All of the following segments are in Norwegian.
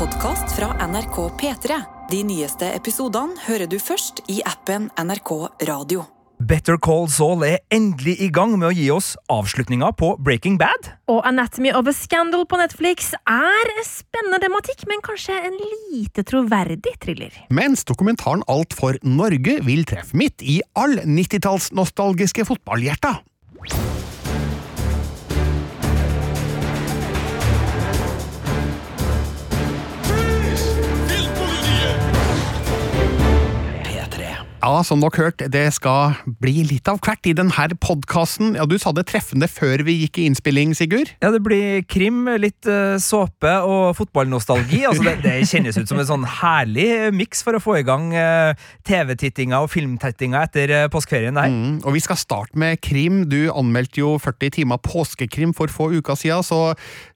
podkast fra NRK P3. De nyeste episodene hører du først i appen NRK Radio. Better Call Saul er endelig i gang med å gi oss avslutninga på Breaking Bad. Og Anatomy of a Scandal på Netflix er spennende tematikk, men kanskje en lite troverdig thriller. Mens dokumentaren Alt for Norge vil treffe midt i all 90-tallsnostalgiske fotballhjerta. Ja, som dere hørte, det skal bli litt av hvert i denne podkasten. Ja, du sa det treffende før vi gikk i innspilling, Sigurd. Ja, Det blir krim, litt uh, såpe og fotballnostalgi. altså det, det, kjennes ut som en sånn herlig miks for å få i gang uh, TV-tittinga og filmtettinga etter påskeferien der. Mm, og vi skal starte med krim. Du anmeldte jo 40 timer påskekrim for få uker siden, så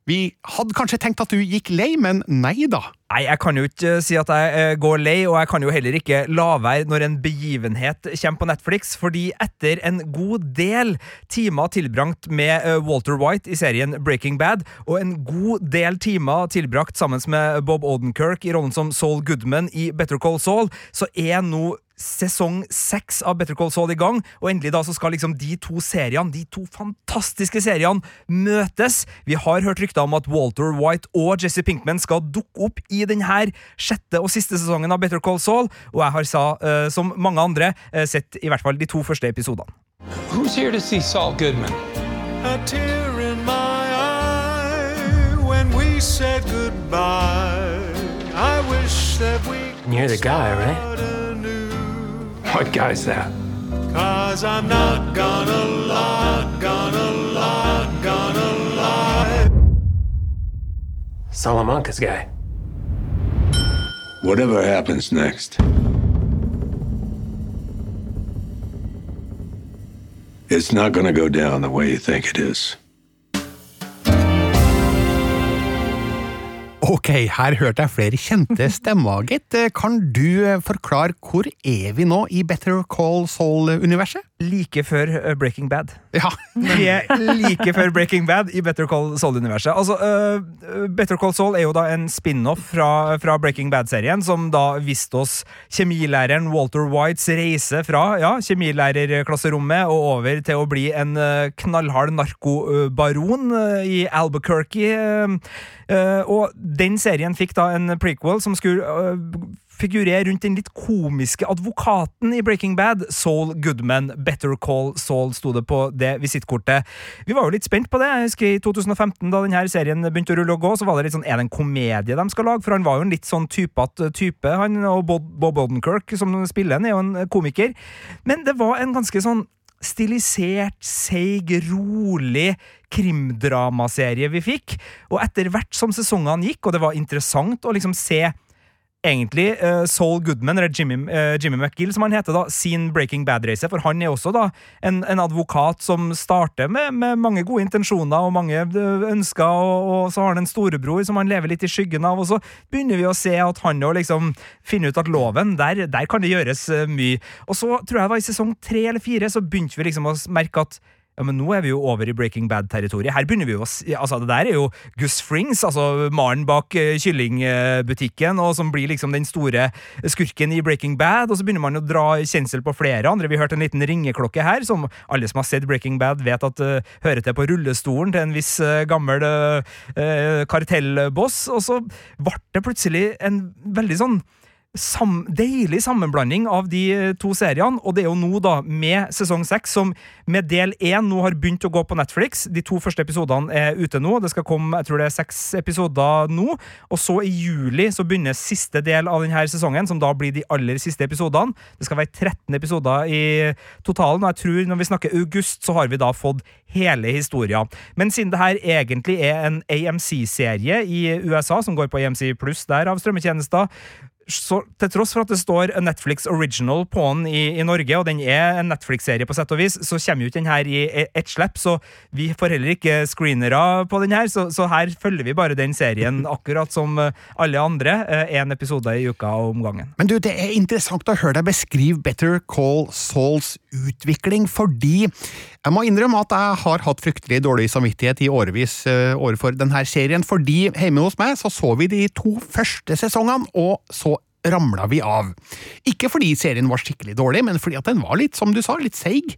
vi hadde kanskje tenkt at du gikk lei, men nei da. Nei, jeg kan jo ikke si at jeg eh, går lei, og jeg kan jo heller ikke la være når en begivenhet kommer på Netflix, fordi etter en god del timer tilbrakt med eh, Walter White i serien Breaking Bad, og en god del timer tilbrakt sammen med Bob Odenkirk i rollen som Saul Goodman i Better Call Saul, så er nå sesong seks av Better Call Saul i gang, og endelig da så skal liksom de to seriene, de to fantastiske seriene, møtes. Vi har hørt rykter om at Walter White og Jesse Pinkman skal dukke opp i denne sjette og siste sesongen av Better Call Saul, og jeg har, sa, uh, som mange andre, uh, sett i hvert fall de to første episodene. Who's here to see Saul Goodman? A tear in my eye when we said goodbye. I wish that we You're the guy, right? What guy's that? Cause I'm not gonna lie, gonna lie, gonna lie. Salamanca's guy. Whatever happens next, it's not gonna go down the way you think it is. Ok, her hørte jeg flere kjente stemmer, gitt. Kan du forklare hvor er vi nå i Better Call Saul-universet? Like før uh, Breaking Bad. Ja. vi er like før Breaking Bad i Better Call Saul-universet. Altså, uh, Better Call Saul er jo da en spin-off fra, fra, Breaking Bad-serien, som da viste oss kjemilæreren Walter Whites reise fra ja, kjemilærerklasserommet og over til å bli en uh, knallhard narkobaron i Albuquerque. og den serien fikk da en prequel som skulle figurere rundt den litt komiske advokaten i Breaking Bad, Saul Goodman. Better Call Saul sto det på det visittkortet. Vi var jo litt spent på det. Jeg husker I 2015, da denne serien begynte å rulle og gå, så var det litt sånn Er det en komedie de skal lage? For han var jo en litt sånn typete type, han. Og Bob Odenkirk, som spiller han, er jo en komiker. Men det var en ganske sånn stilisert, seig, rolig krimdramaserie vi fikk. Og etter hvert som sesongene gikk, og det var interessant å liksom se egentlig uh, Saul Goodman, eller Jimmy, uh, Jimmy, McGill, som han heter, da, sin Breaking Bad-reise. For han er også da en, en advokat som starter med, med, mange gode intensjoner og mange eh, ønsker, og, og, så har han en storebror som han lever litt i skyggen av, og så begynner vi å se at han òg liksom finner ut at loven, der, der kan det gjøres mye. Og så tror jeg det var i sesong tre eller fire, så begynte vi liksom å merke at ja, men nå er vi jo over i Breaking Bad-territoriet. Her begynner vi jo å Altså, det der er jo Gus Frings, altså mannen bak uh, kyllingbutikken, og som blir liksom den store skurken i Breaking Bad, og så begynner man å dra kjensel på flere andre. Vi har hørt en liten ringeklokke her, som alle som har sett Breaking Bad, vet at uh, hører til på rullestolen til en viss uh, gammel kartellboss, og så ble det plutselig en veldig sånn sam, deilig sammenblanding av de eh, to seriene, og det er jo nå, da, med sesong seks, som med del én nå har begynt å gå på Netflix. De to første episodene er ute nå. Det skal komme jeg tror det er seks episoder nå. Og så i juli så begynner siste del av denne sesongen, som da blir de aller siste episodene. Det skal være 13 episoder i totalen, og jeg tror når vi snakker august, så har vi da fått hele historien. Men siden det her egentlig er en AMC-serie i USA, som går på AMC pluss der av strømmetjenester, så, til tross for at det står Netflix original på den i, i Norge, og den er en Netflix-serie på sett og vis, så kommer jo ikke den her i e, ett slipp, så vi får heller ikke screenere på den her, så, så, her følger vi bare den serien akkurat som eh, alle andre. Én eh, episode i uka om gangen. Men du, det er interessant å høre deg beskrive Better Call Sauls utvikling, fordi jeg må innrømme at jeg har hatt fryktelig dårlig samvittighet i årevis overfor denne serien, fordi hjemme hos meg så så vi de to første sesongene, og så ramla vi av. Ikke fordi serien var skikkelig dårlig, men fordi at den var litt, som du sa, litt seig.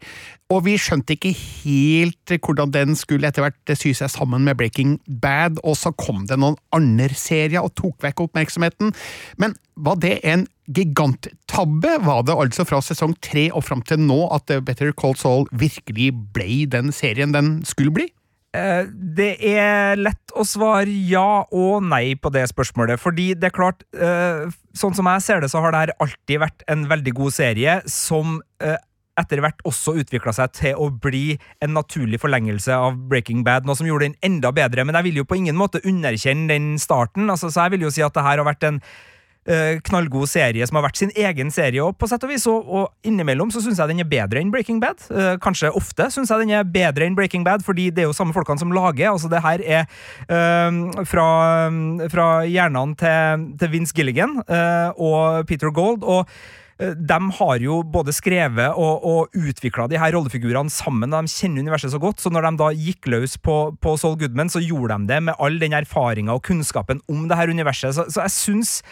Og vi skjønte ikke helt hvordan den skulle etter hvert sy seg sammen med Breaking Bad, og så kom det noen andre serier og tok vekk oppmerksomheten. Men var det en giganttabbe? Var det altså fra sesong tre og fram til nå at Better Call Saul virkelig ble den serien den skulle bli? Eh, det er lett å svare ja og nei på det spørsmålet, fordi det er klart eh, Sånn som jeg ser det, så har det her alltid vært en veldig god serie som eh, etter hvert også utvikla seg til å bli en naturlig forlengelse av Breaking Bad, noe som gjorde den enda bedre. Men jeg vil jo på ingen måte underkjenne den starten, altså, så jeg vil jo si at det her har vært en uh, knallgod serie som har vært sin egen serie, òg, på sett og vis, og, og innimellom så syns jeg den er bedre enn Breaking Bad. Uh, kanskje ofte syns jeg den er bedre enn Breaking Bad, fordi det er jo samme folkene som lager. altså Det her er uh, fra, fra hjernene til, til Vince Gilligan og Peter Gold. og de har jo både skrevet og, og utvikla de her rollefigurene sammen. De kjenner universet så godt, så når de da gikk løs på, på Saul Goodman, så gjorde de det med all den erfaringa og kunnskapen om det her universet. Så, så jeg syns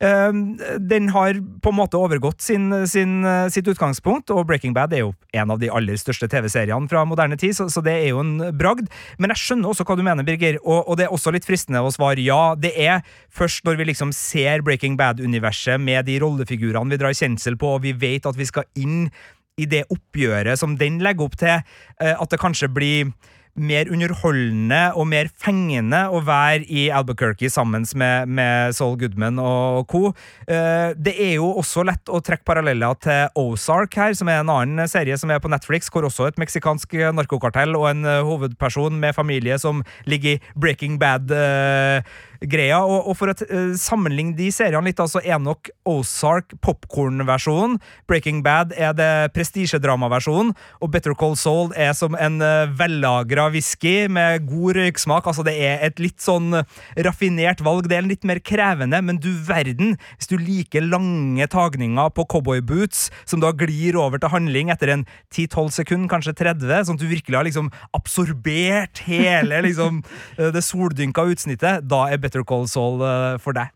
den har på en måte overgått sin, sin, sitt utgangspunkt, og Breaking Bad er jo en av de aller største TV-seriene fra moderne tid, så, så, det er jo en bragd. Men jeg skjønner også hva du mener, Birger, og, og det er også litt fristende å svare ja. Det er først når vi liksom ser Breaking Bad-universet med de rollefigurene vi drar kjensel på, og vi vet at vi skal inn i det oppgjøret som den legger opp til, eh, at det kanskje blir mer underholdende og mer fengende å være i Albuquerque sammen med, med Saul Goodman og co. Eh, det er jo også lett å trekke paralleller til Ozark her, som er en annen serie som er på Netflix, hvor også et meksikansk narkokartell og en eh, hovedperson med familie som ligger i Breaking Bad uh, greia. Og, og for å uh, sammenligne de seriene litt, altså nok Ozark popkornversjonen. Breaking Bad er det prestisjedramaversjonen, og Better Call Soul er som en uh, vellagra whisky med god røyksmak. Altså, det er et litt sånn raffinert valg. Det er litt mer krevende, men du verden, hvis du liker lange tagninger på cowboyboots, som da glir over til handling etter en 10-12 sekunder, kanskje 30, sånn at du virkelig har liksom absorbert hele liksom, eh, det soldynka utsnittet, da er Better Better Call Saul eh, for deg?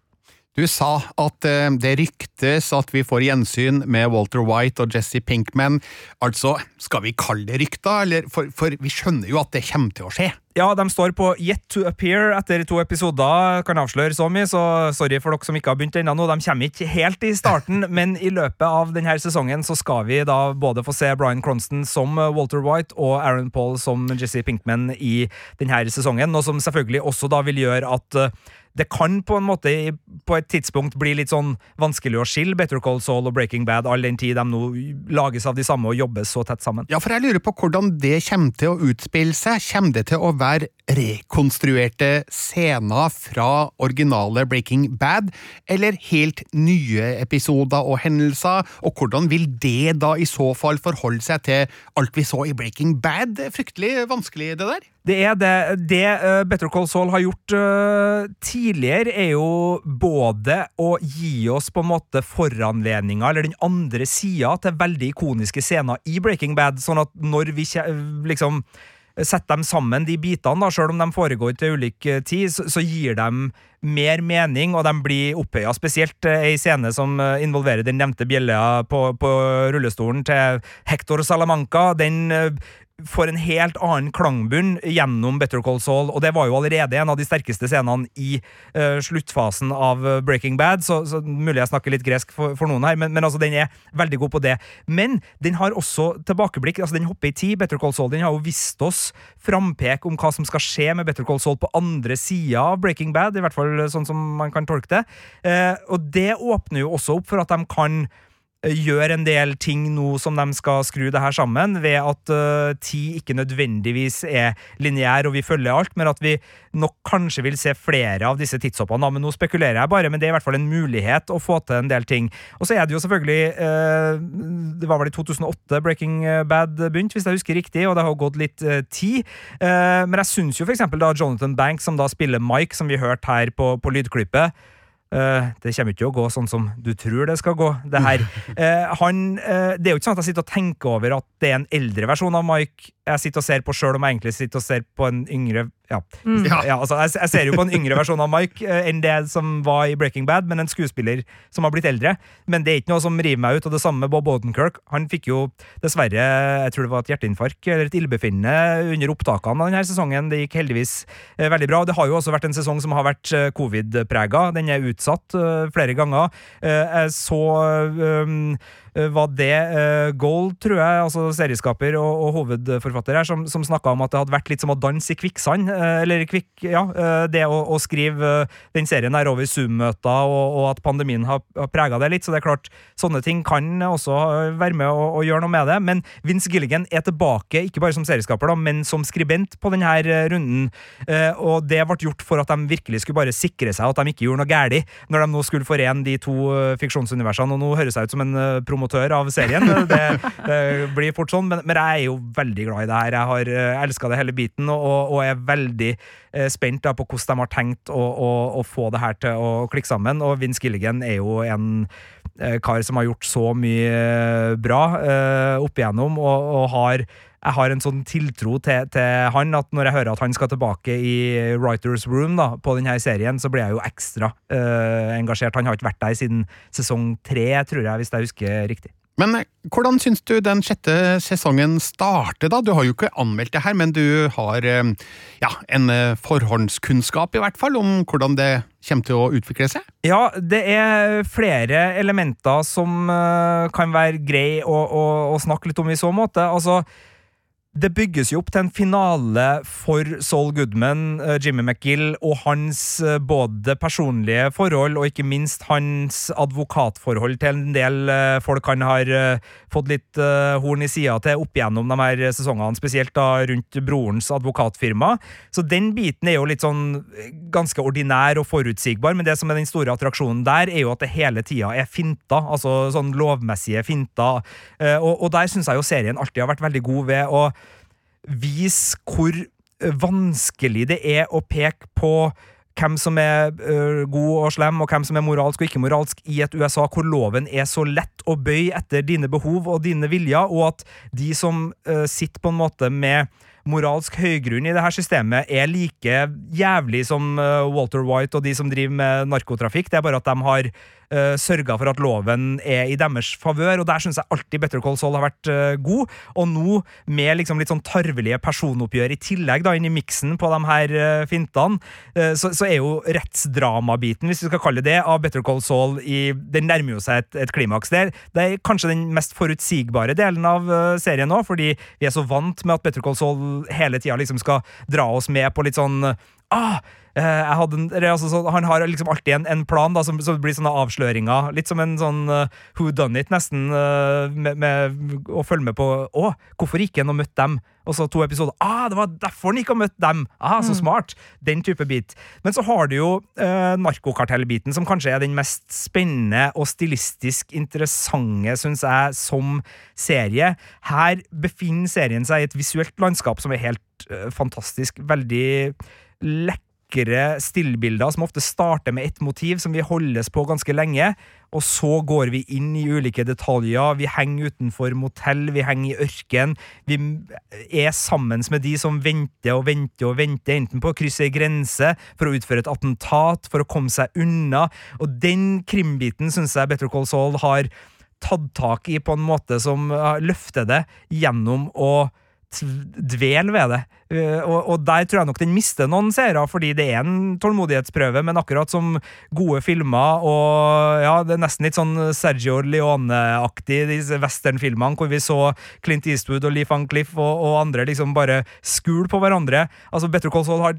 Du sa at uh, det ryktes at vi får gjensyn med Walter White og Jesse Pinkman. Altså, skal vi kalle det rykter, eller? For, for, vi skjønner jo at det kommer til å skje. Ja, de står på Yet to appear etter to episoder. Kan avsløre så mye, så sorry for dere som ikke har begynt ennå. De kommer ikke helt i starten, men i løpet av denne sesongen så skal vi da både få se Brian Cronston som Walter White og Aaron Paul som Jesse Pinkman i denne sesongen, noe som selvfølgelig også da vil gjøre at uh, det kan på en måte på et tidspunkt bli litt sånn vanskelig å skille Better Call Saul og Breaking Bad, all den tid de nå lages av de samme og jobbes så tett sammen. Ja, for jeg lurer på hvordan det kommer til å utspille seg. Kommer det til å være rekonstruerte scener fra originale Breaking Bad, eller helt nye episoder og hendelser, og hvordan vil det da i så fall forholde seg til alt vi så i Breaking Bad? Fryktelig vanskelig, det der. Det er det. Det uh, Better Call Saul har gjort uh, tidligere, er jo både å gi oss på en måte foranledninger, eller den andre sida, til veldig ikoniske scener i Breaking Bad, sånn at når vi liksom setter dem sammen, de bitene, da, selv om de foregår til ulik eh, tid, så, så gir de mer mening, og de blir opphøya. Spesielt ei scene som involverer den nevnte bjella på, på rullestolen til Hector Salamanca. Den får en helt annen klangbunn gjennom Better Call Saul, og det var jo allerede en av de sterkeste scenene i uh, sluttfasen av eh, Breaking Bad, så, så, mulig jeg snakker litt gresk for, for noen her, men, men, altså, den er veldig god på det. Men den har også tilbakeblikk, altså den hopper i tid. Better Call Saul den har jo vist oss frampek om hva som skal skje med Better Call Saul på andre sida av Breaking Bad, i hvert fall sånn som man kan tolke det, uh, og det åpner jo også opp for at de kan gjør en del ting nå som de skal skru det her sammen, ved at uh, tid ikke nødvendigvis er lineær og vi følger alt, men at vi nok kanskje vil se flere av disse tidshoppene. Men nå spekulerer jeg bare, men det er i hvert fall en mulighet å få til en del ting. Og så er det jo selvfølgelig uh, Det var vel i 2008 Breaking Bad begynte, hvis jeg husker riktig, og det har gått litt tid. men jeg syns jo for eksempel da Jonathan Banks, som da spiller Mike, som vi hørte her på, på lydklippet, det kommer ikke til å gå sånn som du tror det skal gå. Det her. Uh, han, uh, det er jo ikke sånn at jeg sitter og tenker over at det er en eldre versjon av Mike jeg sitter og ser på, sjøl om jeg egentlig sitter og ser på en yngre ja. Mm. ja altså, jeg, jeg, ser jo på en yngre versjon av Mike eh, enn det som var i Breaking Bad, men en skuespiller som har blitt eldre. Men det er ikke noe som river meg ut. Og det samme med Bob Odenkirk. Han fikk jo dessverre jeg tror det var et hjerteinfarkt eller et illebefinnende under opptakene av denne sesongen. Det gikk heldigvis eh, veldig bra. Det har jo også vært en sesong som har vært eh, covid-prega. Den er utsatt flere ganger. jeg så um, Eh, var det uh, Gold, tror jeg, altså serieskaper og, og hovedforfatter her, som, som snakka om at det hadde vært litt som å danse i kvikksand. Uh, eller kvikk, ja, det å, å skrive den serien her over Zoom-møter, og, og, at pandemien har, har prega det litt. Så det er klart, sånne ting kan også være med å, å gjøre noe med det. Men Vince Gilligan er tilbake, ikke bare som serieskaper, da, men som skribent på denne runden. og det ble gjort for at de virkelig skulle bare sikre seg at de ikke gjorde noe galt, når de nå skulle forene de to fiksjonsuniversene. Og nå høres jeg ut som en promotør promotør av serien. Det, det blir fort sånn, men, men, jeg er jo veldig glad i det her. Jeg har uh, eh, elska det hele biten, og, og er veldig uh, spent da, på hvordan de har tenkt å, å, å, få det her til å klikke sammen. Og Vince Gilligan er jo en uh, kar som har gjort så mye bra opp igjennom, og, og har jeg har en sånn tiltro til, til, han at når jeg hører at han skal tilbake i Writers Room da, på denne serien, så blir jeg jo ekstra uh, engasjert. Han har ikke vært der siden sesong tre, tror jeg, hvis jeg husker riktig. Men eh, hvordan syns du den sjette sesongen starter, da? Du har jo ikke anmeldt det her, men du har eh, ja, en forhåndskunnskap i hvert fall om hvordan det kommer til å utvikle seg? Ja, det er flere elementer som kan være grei å, å, å snakke litt om i så måte. Altså, det bygges jo opp til en finale for Saul Goodman, uh, Jimmy McGill, og hans uh, både personlige forhold og ikke minst hans advokatforhold til en del uh, folk han har fått litt horn i sida til opp gjennom de her sesongene, spesielt da rundt brorens advokatfirma. Så den biten er jo litt sånn ganske ordinær og forutsigbar, men det som er den store attraksjonen der, er jo at det hele tida er finter, altså sånn lovmessige finter, og, og der syns jeg jo serien alltid har vært veldig god ved å vise hvor vanskelig det er å peke på hvem som er uh, god og slem, og hvem som er moralsk og ikke moralsk i et USA hvor loven er så lett å bøye etter dine behov og dine viljer, og at de som uh, sitter på en måte med moralsk høygrunn i det her systemet, er like jævlig som uh, Walter White og de som driver med narkotrafikk. Det er bare at de har uh, eh, sørga for at loven er i deres favør, og der syns jeg alltid Better Call Saul har vært uh, god. Og nå, med liksom litt sånn tarvelige personoppgjør i tillegg, da, inn i miksen på de her uh, fintene, så, så, er jo rettsdramabiten, hvis vi skal kalle det av Better Call Saul i, Den nærmer jo seg et, et klimaks der. Det er kanskje den mest forutsigbare delen av serien nå, fordi vi er så vant med at Better Call Saul hele tida liksom skal dra oss med på litt sånn ah, en, altså, så, han har liksom alltid en, en plan da, som, som, blir sånne avsløringer. Litt som en sånn uh, who done it, nesten. Uh, med, med, å følge med på Å, hvorfor ikke han og møtt dem? Og så to episoder. Ah, det var derfor han ikke har møtt dem! Ah, Så mm. smart! Den type bit. Men så har du jo uh, narkokartellbiten, som kanskje er den mest spennende og stilistisk interessante, syns jeg, som serie. Her befinner serien seg i et visuelt landskap som er helt fantastisk. Veldig lekk vakre stillbilder som ofte starter med ett motiv som vi holdes på ganske lenge, og så går vi inn i ulike detaljer. Vi henger utenfor motell, vi henger i ørken. Vi er sammen med de som venter og venter og venter, enten på å krysse ei grense, for å utføre et attentat, for å komme seg unna. Og den krimbiten syns jeg Better Call Saul har tatt tak i på en måte som løfter det gjennom å dvel ved det. Uh, og, og, der tror jeg nok den mister noen seere, fordi det er en tålmodighetsprøve, men akkurat som gode filmer og ja, det er nesten litt sånn Sergio Leone-aktig, disse westernfilmene hvor vi så Clint Eastwood og Lee Van Cliff og, og andre liksom bare skule på hverandre. Altså, Better Call Saul har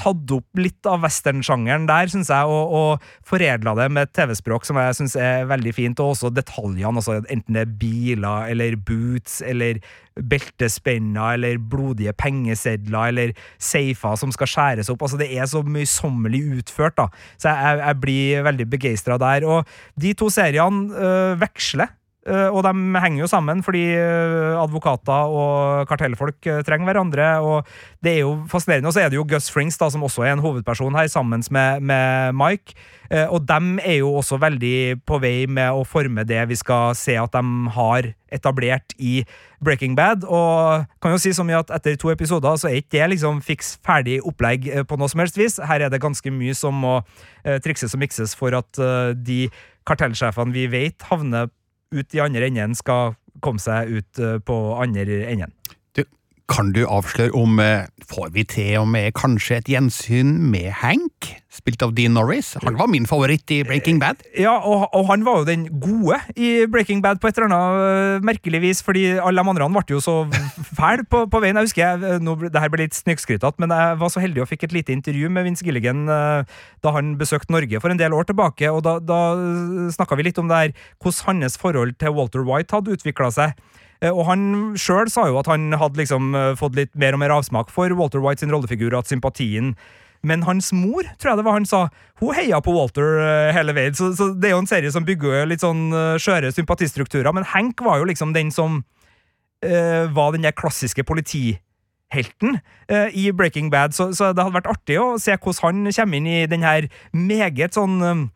tatt opp litt av westernsjangeren der, syns jeg, og, og foredla det med TV-språk som jeg syns er veldig fint, og også detaljene, altså enten det er biler eller boots eller beltespenner eller blodige pengesedler eller safer som skal skjæres opp. altså Det er så møysommelig utført, da. Så jeg, jeg blir veldig begeistra der. Og de to seriene øh, veksler. Uh, og de henger jo sammen fordi uh, advokater og kartellfolk uh, trenger hverandre. og Det er jo fascinerende. Og så er det jo Gus Frings, da, som også er en hovedperson her, sammen med, med Mike. og dem er jo også veldig på vei med å forme det vi skal se at de har etablert i Breaking Bad. Og kan jo si så mye at etter to episoder så er ikke det liksom fiks ferdig opplegg på noe som helst vis. Her er det ganske mye som må trikses og mikses for at de kartellsjefene vi vet havner ut i andre enden skal komme seg ut eh, på andre enden. Kan du avsløre om eh, Får vi til og med kanskje et gjensyn med Hank, spilt av Dean Norris? Han var min favoritt i Breaking Bad. Ja, og, og han var jo den gode i Breaking Bad på et eller annet uh, merkelig vis, fordi alle de andre ble jo så fæle på, på, veien. Jeg husker jeg, nå, det her ble litt snikskrytete, men jeg var så heldig og fikk et lite intervju med Vince Gilligan da han besøkte Norge for en del år tilbake, og da, da snakka vi litt om det her, hvordan hans forhold til Walter White hadde utvikla seg. Eh, og han sjøl sa jo at han hadde liksom eh, fått litt mer og mer avsmak for Walter White sin rollefigur, at sympatien men hans mor, tror jeg det var han sa, hun heia på Walter uh, hele veien. Så, så, det er jo en serie som bygger litt sånn uh, skjøre sympatistrukturer. Men Hank var jo liksom den som uh, var den der klassiske politihelten i Breaking Bad. Så, så, det hadde vært artig å se hvordan han kommer inn i den her meget sånn uh,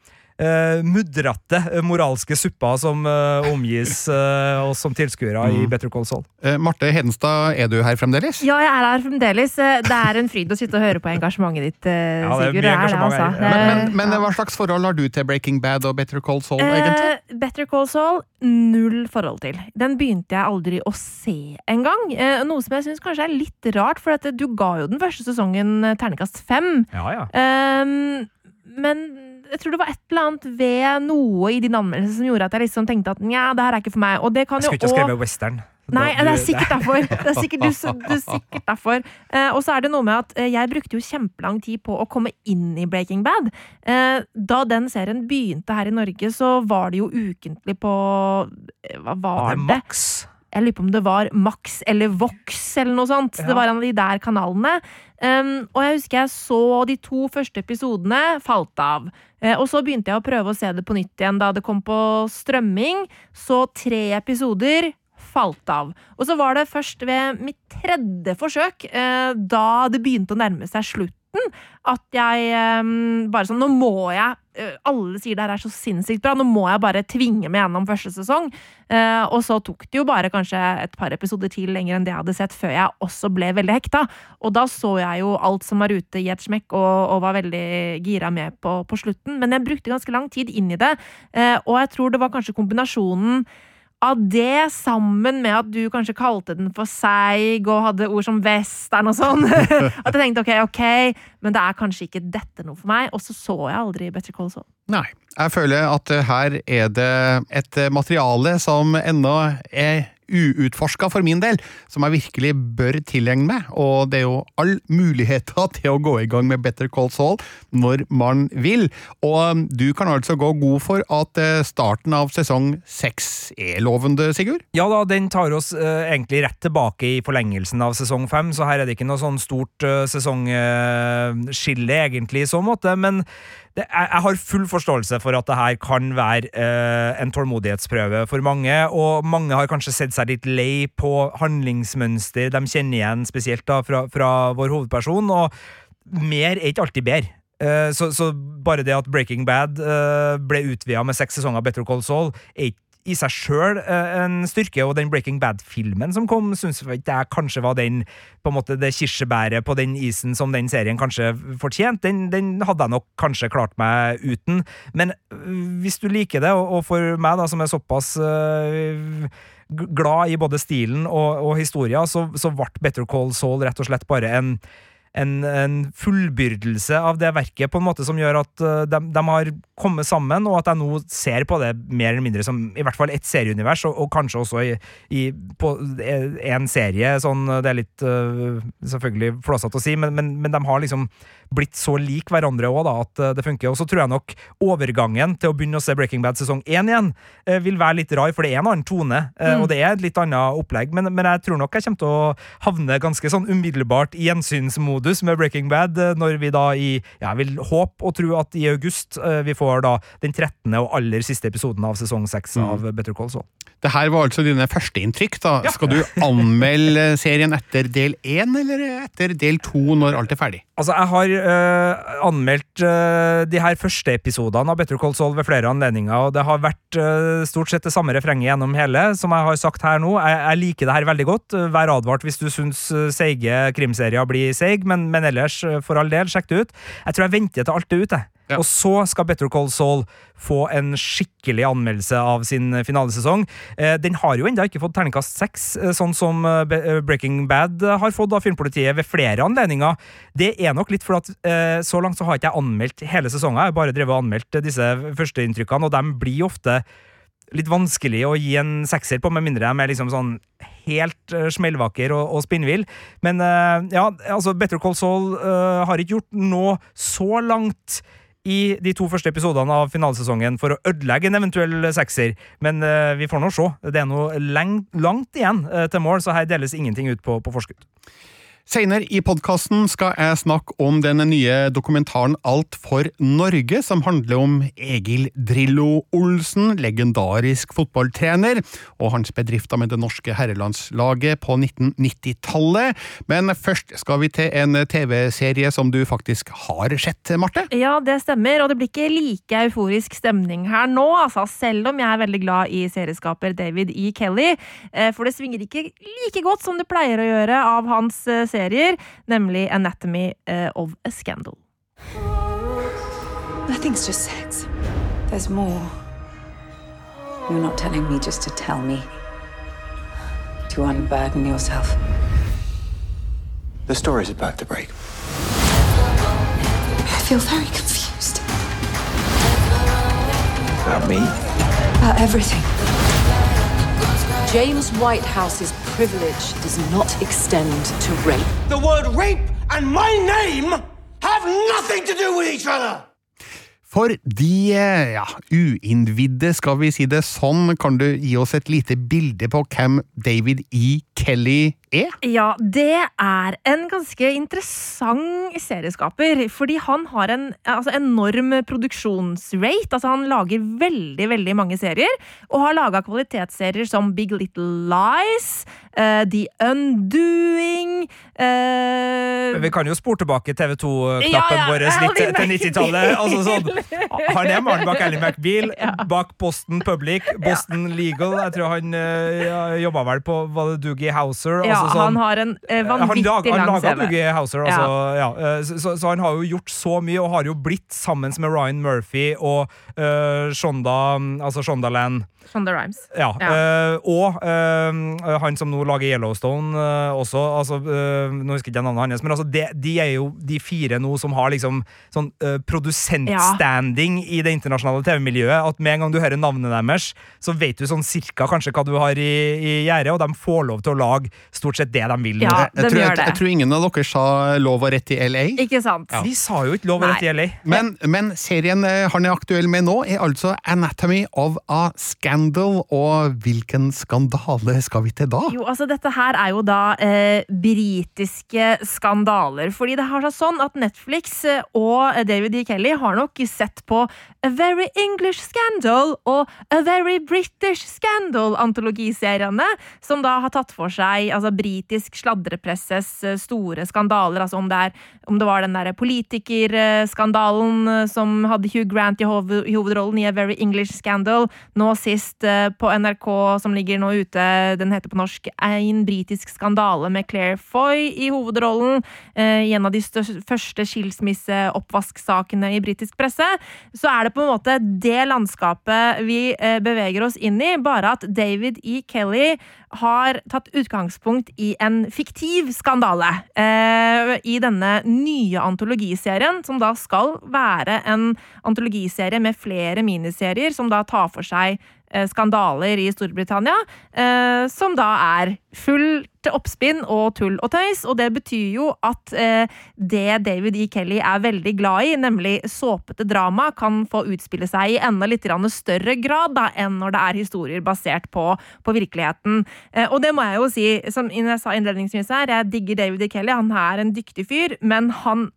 mudrete uh, moralske suppa som uh, omgis uh, oss som tilskuere mm. i Better Call Saul. Marte Hedenstad, er du her fremdeles? Ja, jeg er her fremdeles. Det er en fryd å sitte og høre på engasjementet ditt, ja, Sigurd. Det er mye engasjement altså. Men, men, men, hva slags forhold har du til Breaking Bad og Better Call Saul, egentlig? Better Call Saul, null forhold til. Den begynte jeg aldri å se engang. noe som jeg syns kanskje er litt rart, for du ga jo den første sesongen ternekast fem. Ja, ja. Um, men jeg tror det var et eller annet ved noe i din anmeldelse som gjorde at jeg liksom tenkte at nja, det her er ikke for meg. Og det kan jeg skulle ikke ha skrevet western. Nei, det er sikkert derfor. Det er sikkert, du, du, sikkert derfor. Eh, og så er det noe med at eh, jeg brukte jo kjempelang tid på å komme inn i Breaking Bad. Eh, da den serien begynte her i Norge, så var det jo ukentlig på Hva var det? Max? Jeg lurer på om det var Max eller Vox eller noe sånt. Ja. Det var en av de der kanalene. Um, og jeg husker jeg så de to første episodene, falt av. Uh, og så begynte jeg å prøve å se det på nytt igjen da det kom på strømming. Så tre episoder, falt av. Og så var det først ved mitt tredje forsøk, uh, da det begynte å nærme seg slutten, at jeg um, bare sånn Nå må jeg Alle sier det her er så sinnssykt bra. Nå må jeg bare tvinge meg gjennom første sesong. Uh, og så tok det jo bare kanskje et par episoder til lenger enn det jeg hadde sett, før jeg også ble veldig hekta. Og da så jeg jo alt som var ute i et smekk, og, og var veldig gira med på, på, slutten. Men jeg brukte ganske lang tid inn i det, uh, og jeg tror det var kanskje kombinasjonen av det, sammen med at du kanskje kalte den for seig og hadde ord som western og sånn, at jeg tenkte ok, ok, men det er kanskje ikke dette noe for meg. Og så så jeg aldri Better Call Saul. Nei. Jeg føler at her er det et materiale som ennå er uutforska for min del, som jeg virkelig bør tilegne meg. Og det er jo all muligheter til å gå i gang med Better Call Saul når man vil. Og du kan altså gå god for at eh, starten av sesong seks er lovende, Sigurd? Ja da, den tar oss uh, egentlig rett tilbake i forlengelsen av sesong fem, så her er det ikke noe sånn stort uh, sesongskille, uh, egentlig, i så måte. men det, jeg, jeg, har full forståelse for at det her kan være eh, en tålmodighetsprøve for mange, og mange har kanskje sett seg litt lei på handlingsmønster de kjenner igjen, spesielt da fra, fra vår hovedperson, og mer er ikke alltid bedre. Eh, så, så, bare det at Breaking Bad eh, ble utvida med seks sesonger Better Call Saul, er ikke i seg sjøl eh, en styrke, og den Breaking Bad-filmen som kom, syns jeg kanskje var den på en måte det kirsebæret på den isen som den serien kanskje fortjente. Den, den, hadde jeg nok kanskje klart meg uten. Men øh, hvis du liker det, og, for meg, da, som er såpass uh, glad i både stilen og, og historia, så, så ble Better Call Saul rett og slett bare en en, en fullbyrdelse av det verket, på en måte som gjør at uh, de, de, har kommet sammen, og at jeg nå ser på det mer eller mindre som i hvert fall et serieunivers, og, og kanskje også i, i, på en serie. sånn, Det er litt uh, selvfølgelig flåsete å si, men, men, men, de har liksom blitt så lik hverandre òg, at uh, det funker. Og så tror jeg nok overgangen til å begynne å se Breaking Bad sesong én igjen vil være litt rar, for det er en annen tone, mm. og det er et litt annet opplegg. Men, men, jeg tror nok jeg kommer til å havne ganske sånn umiddelbart i gjensynsmodus med Breaking Bad, når vi da i Jeg vil håpe og tro at i august vi får da den 13. og aller siste episoden av sesong 6 mm. av Better Call Saul. Det her var altså dine førsteinntrykk. da. Ja. Skal du anmelde serien etter del én eller etter del to når alt er ferdig? Altså, Jeg har uh, anmeldt uh, de her første episodene av Better Call Saul ved flere anledninger, og det har vært uh, stort sett det samme refrenget gjennom hele, som jeg har sagt her nå. Jeg, jeg liker det her veldig godt. Vær advart hvis du syns seige krimserier blir seig, men, men, ellers, for all del, sjekk det ut. Jeg tror jeg venter til alt er ute. Ja. Og så skal Better Call Saul få en skikkelig anmeldelse av sin finalesesong. Eh, den har jo ennå ikke fått terningkast seks, eh, sånn som eh, Breaking Bad har fått av Filmpolitiet ved flere anledninger. Det er nok litt for at så langt så har ikke jeg anmeldt hele sesongen, jeg har bare drevet og anmeldt disse førsteinntrykkene, og de blir ofte litt vanskelig å gi en sekser på, med mindre de er liksom sånn helt uh, smellvakker og, og spinnvill. Men uh, ja, altså Better Call Saul uh, har ikke gjort noe så langt i de to første episodene av finalesesongen for å ødelegge en eventuell sekser, men uh, vi får nå se. Det er noe langt igjen til mål, så her deles ingenting ut på, på forskudd. Senere i podkasten skal jeg snakke om den nye dokumentaren Alt for Norge, som handler om Egil Drillo Olsen, legendarisk fotballtrener, og hans bedrifter med det norske herrelandslaget på 1990-tallet. Men først skal vi til en TV-serie som du faktisk har sett, Marte? Ja, det stemmer, og det blir ikke like euforisk stemning her nå, altså, selv om jeg er veldig glad i serieskaper David E. Kelly, eh, for det svinger ikke like godt som det pleier å gjøre av hans serie serier, nemlig Anatomy eh, of a Scandal. Nothing's just sex. There's more. You're not telling me just to tell me. To unburden yourself. The story's about to break. I feel very confused. About me? About everything. James Whitehouse's privilege does not extend to rape. The word rape and my name have nothing to do with each other! For de ja, uinnvidde, skal vi si det sånn, kan du gi oss et lite bilde på hvem David E. Kelly er? Ja, det er en ganske interessant serieskaper. Fordi han har en altså, enorm produksjonsrate. Altså, han lager veldig, veldig mange serier. Og har laga kvalitetsserier som Big Little Lies, uh, The Undoing uh... Vi kan jo spore tilbake TV2-knappen ja, ja, vår litt til 90-tallet. Altså, sånn, han er mannen bak Ally McBeal, ja. bak Boston Public, Boston Legal. Jeg tror han uh, jobba vel på var det Doogie Houser. Ja, altså, sånn, han har en uh, vanvittig lang CV. Han laga Doogie Houser, altså, ja. Så, så, så, han har jo gjort så mye, og har jo blitt sammen med Ryan Murphy og uh, Shonda, altså Shondaland Shonda Rhimes. Ja. Uh, og han som nå lager Yellowstone også. Altså, nå husker jeg ikke navnet hans, men altså, de, de, er jo de fire nå som har liksom sånn produsentstanding ja. i det internasjonale TV-miljøet. At med en gang du hører navnet deres, så vet du sånn cirka kanskje hva du har i, i gjerdet, og de får lov til å lage stort sett det de vil. Ja, de jeg, tror, jeg, jeg, tror, ingen av dere sa lov og rett i LA. Ikke sant? Ja. De sa jo ikke lov og rett i LA. Men, men serien han er aktuell med nå, er altså Anatomy of a Scandal, og hvilken skandale skal vi til da? Jo, altså Dette her er jo da eh, britiske skandaler. Fordi det har seg sånn at Netflix eh, og David E. Kelly har nok sett på A Very English Scandal og A Very British Scandal-antologiseriene, som da har tatt for seg altså britisk sladrepresses eh, store skandaler. Altså om det, er, om det var den derre politikerskandalen eh, som hadde Hugh Grant i hovedrollen i A Very English Scandal, nå sist eh, på NRK, som ligger nå ute, den heter på norsk En britisk skandale med Claire Foy i hovedrollen. I en av de første skilsmisseoppvasksakene i britisk presse. Universet, så er det på en måte det landskapet vi eh, beveger oss inn i, bare at David E. Kelly har tatt utgangspunkt i en fiktiv skandale eh, i denne nye antologiserien, som da skal være en antologiserie med flere miniserier, som da tar for seg skandaler i Storbritannia, eh, som da er fullt oppspinn og tull og tøys. Og det betyr jo at eh, det David E. Kelly er veldig glad i, nemlig såpete drama, kan få utspille seg i enda litt større grad da, enn når det er historier basert på, på virkeligheten. Eh, og det må jeg jo si, som jeg sa innledningsvis her, jeg digger David E. Kelly. Han er en dyktig fyr, men han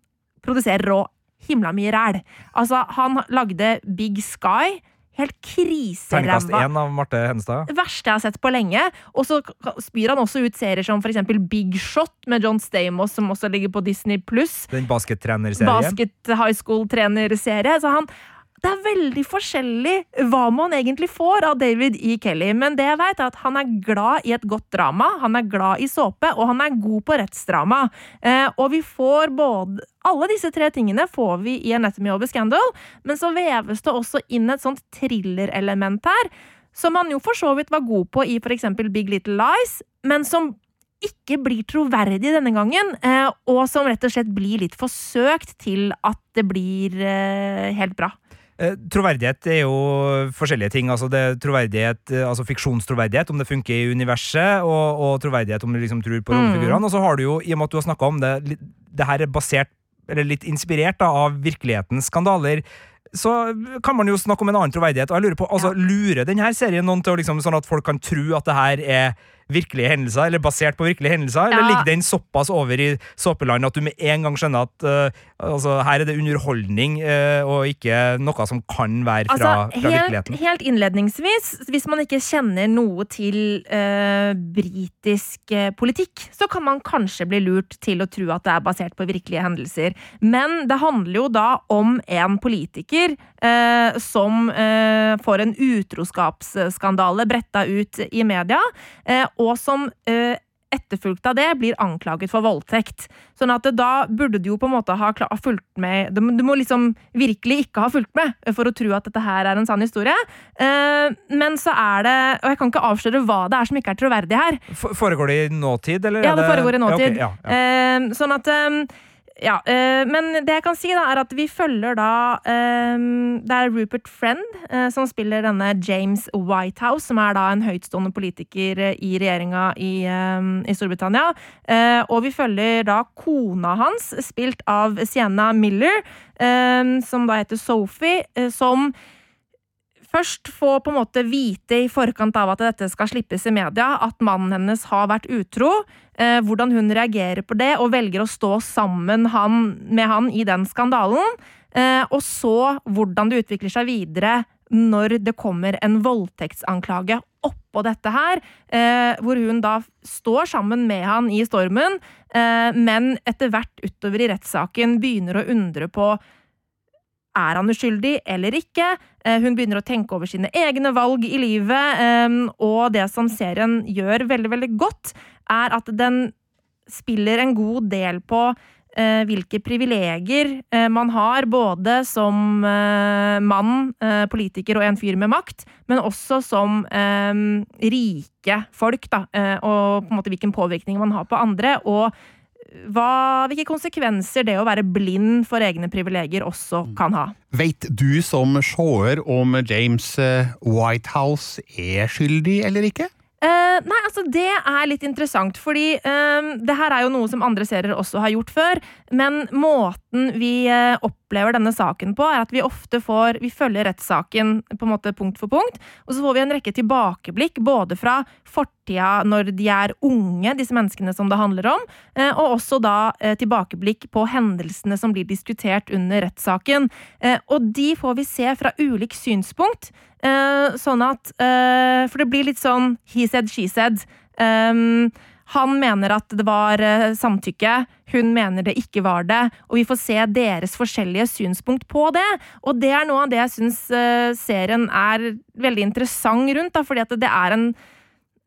produserer rå himla mye ræl. Altså, han lagde Big Sky Helt Terningkast kriseræva. én av Marte Henstad. Det verste jeg har sett på lenge. Og så spyr han også ut serier som eksempel Big Shot med John Stamos, som også ligger på Disney pluss. Den baskettrenerserien. Basket high school-trenerserie. Så han det er veldig forskjellig hva man egentlig får av David E. Kelly, men det jeg vet er at han er glad i et godt drama, han er glad i såpe, og han er god på rettsdrama. Eh, og vi får både Alle disse tre tingene får vi i Anatomy of a Scandal, men så veves det også inn et sånt thrillerelement her, som han jo for så vidt var god på i for eksempel Big Little Lies, men som ikke blir troverdig denne gangen, eh, og som rett og slett blir litt forsøkt til at det blir eh, helt bra. Eh, Troverdighet er jo forskjellige ting. altså det er troverdighet, eh, altså Fiksjonstroverdighet, om det funker i universet, og, og troverdighet om du liksom tror på rollefigurene. Og så har du jo, i og med at du har snakka om det, det her er basert, eller litt inspirert da, av virkelighetens skandaler. Så kan man jo snakke om en annen troverdighet. Og jeg lurer på, altså, Lurer denne serien noen til å liksom, sånn at folk kan tro at det her er virkelige hendelser, eller basert på virkelige hendelser? Eller ligger den såpass over i såpeland at du med en gang skjønner at uh, altså, her er det underholdning, uh, og ikke noe som kan være fra, Altså, fra virkeligheten? helt innledningsvis, hvis man ikke kjenner noe til uh, britisk politikk, så kan man kanskje bli lurt til å tro at det er basert på virkelige hendelser. Men det handler jo da om en politiker som får en utroskapsskandale bretta ut i media, og som eh, etterfulgt av det blir anklaget for voldtekt. Sånn at da burde du jo på en måte ha fulgt med Du må- liksom virkelig ikke ha fulgt med for å tro at dette her er en sann historie. Eh, men så er det Og jeg kan ikke avsløre hva det er som ikke er troverdig her. Foregår det i nåtid, eller? Ja, det foregår i nåtid. Ja, okay, ja, ja. Eh, sånn at eh, ja, eh, men det jeg kan si da, er at vi følger da eh, Det er Rupert Friend eh, som spiller denne James Whitehouse, som er da en høytstående politiker i regjeringa i, i Storbritannia. Og vi følger da kona hans, spilt av Sienna Miller, som da heter Sophie, som først få på en måte vite i forkant av at dette skal slippes i media, at mannen hennes har vært utro, eh, hvordan hun reagerer på det, og velger å stå sammen han, med han i den skandalen, eh, og så hvordan det utvikler seg videre når det kommer en voldtektsanklage oppå dette her, eh, hvor hun da står sammen med han i stormen, eh, men etter hvert utover i rettssaken begynner å undre på er han uskyldig eller ikke? Eh, Hun begynner å tenke over sine egne valg i livet, eh, og det som serien gjør veldig, veldig godt, er at den spiller en god del på eh, hvilke privilegier eh, man har, både som mann, politiker og en fyr med makt, men også som eh, rike folk, da, og på en måte hvilken påvirkning man har på andre. og hva, hvilke konsekvenser det å være blind for egne privilegier også kan ha. Veit du som seer om James eh, Whitehouse er skyldig eller ikke? Uh, nei, altså Det er litt interessant, fordi uh, det her er jo noe som andre serier også har gjort før. Men måten vi uh, opplever denne saken på, er at vi ofte får Vi følger rettssaken på en måte punkt for punkt, og så får vi en rekke tilbakeblikk både fra fortida når de er unge, disse menneskene som det handler om, eh, og også da eh, tilbakeblikk på hendelsene som blir diskutert under rettssaken. Eh, og de får vi se fra ulik synspunkt. Sånn at For det blir litt sånn he said, she said. Um, han mener at det var samtykke, hun mener det ikke var det, og vi får se deres forskjellige synspunkt på det. Og det er noe av det jeg syns serien er veldig interessant rundt, da, fordi det er en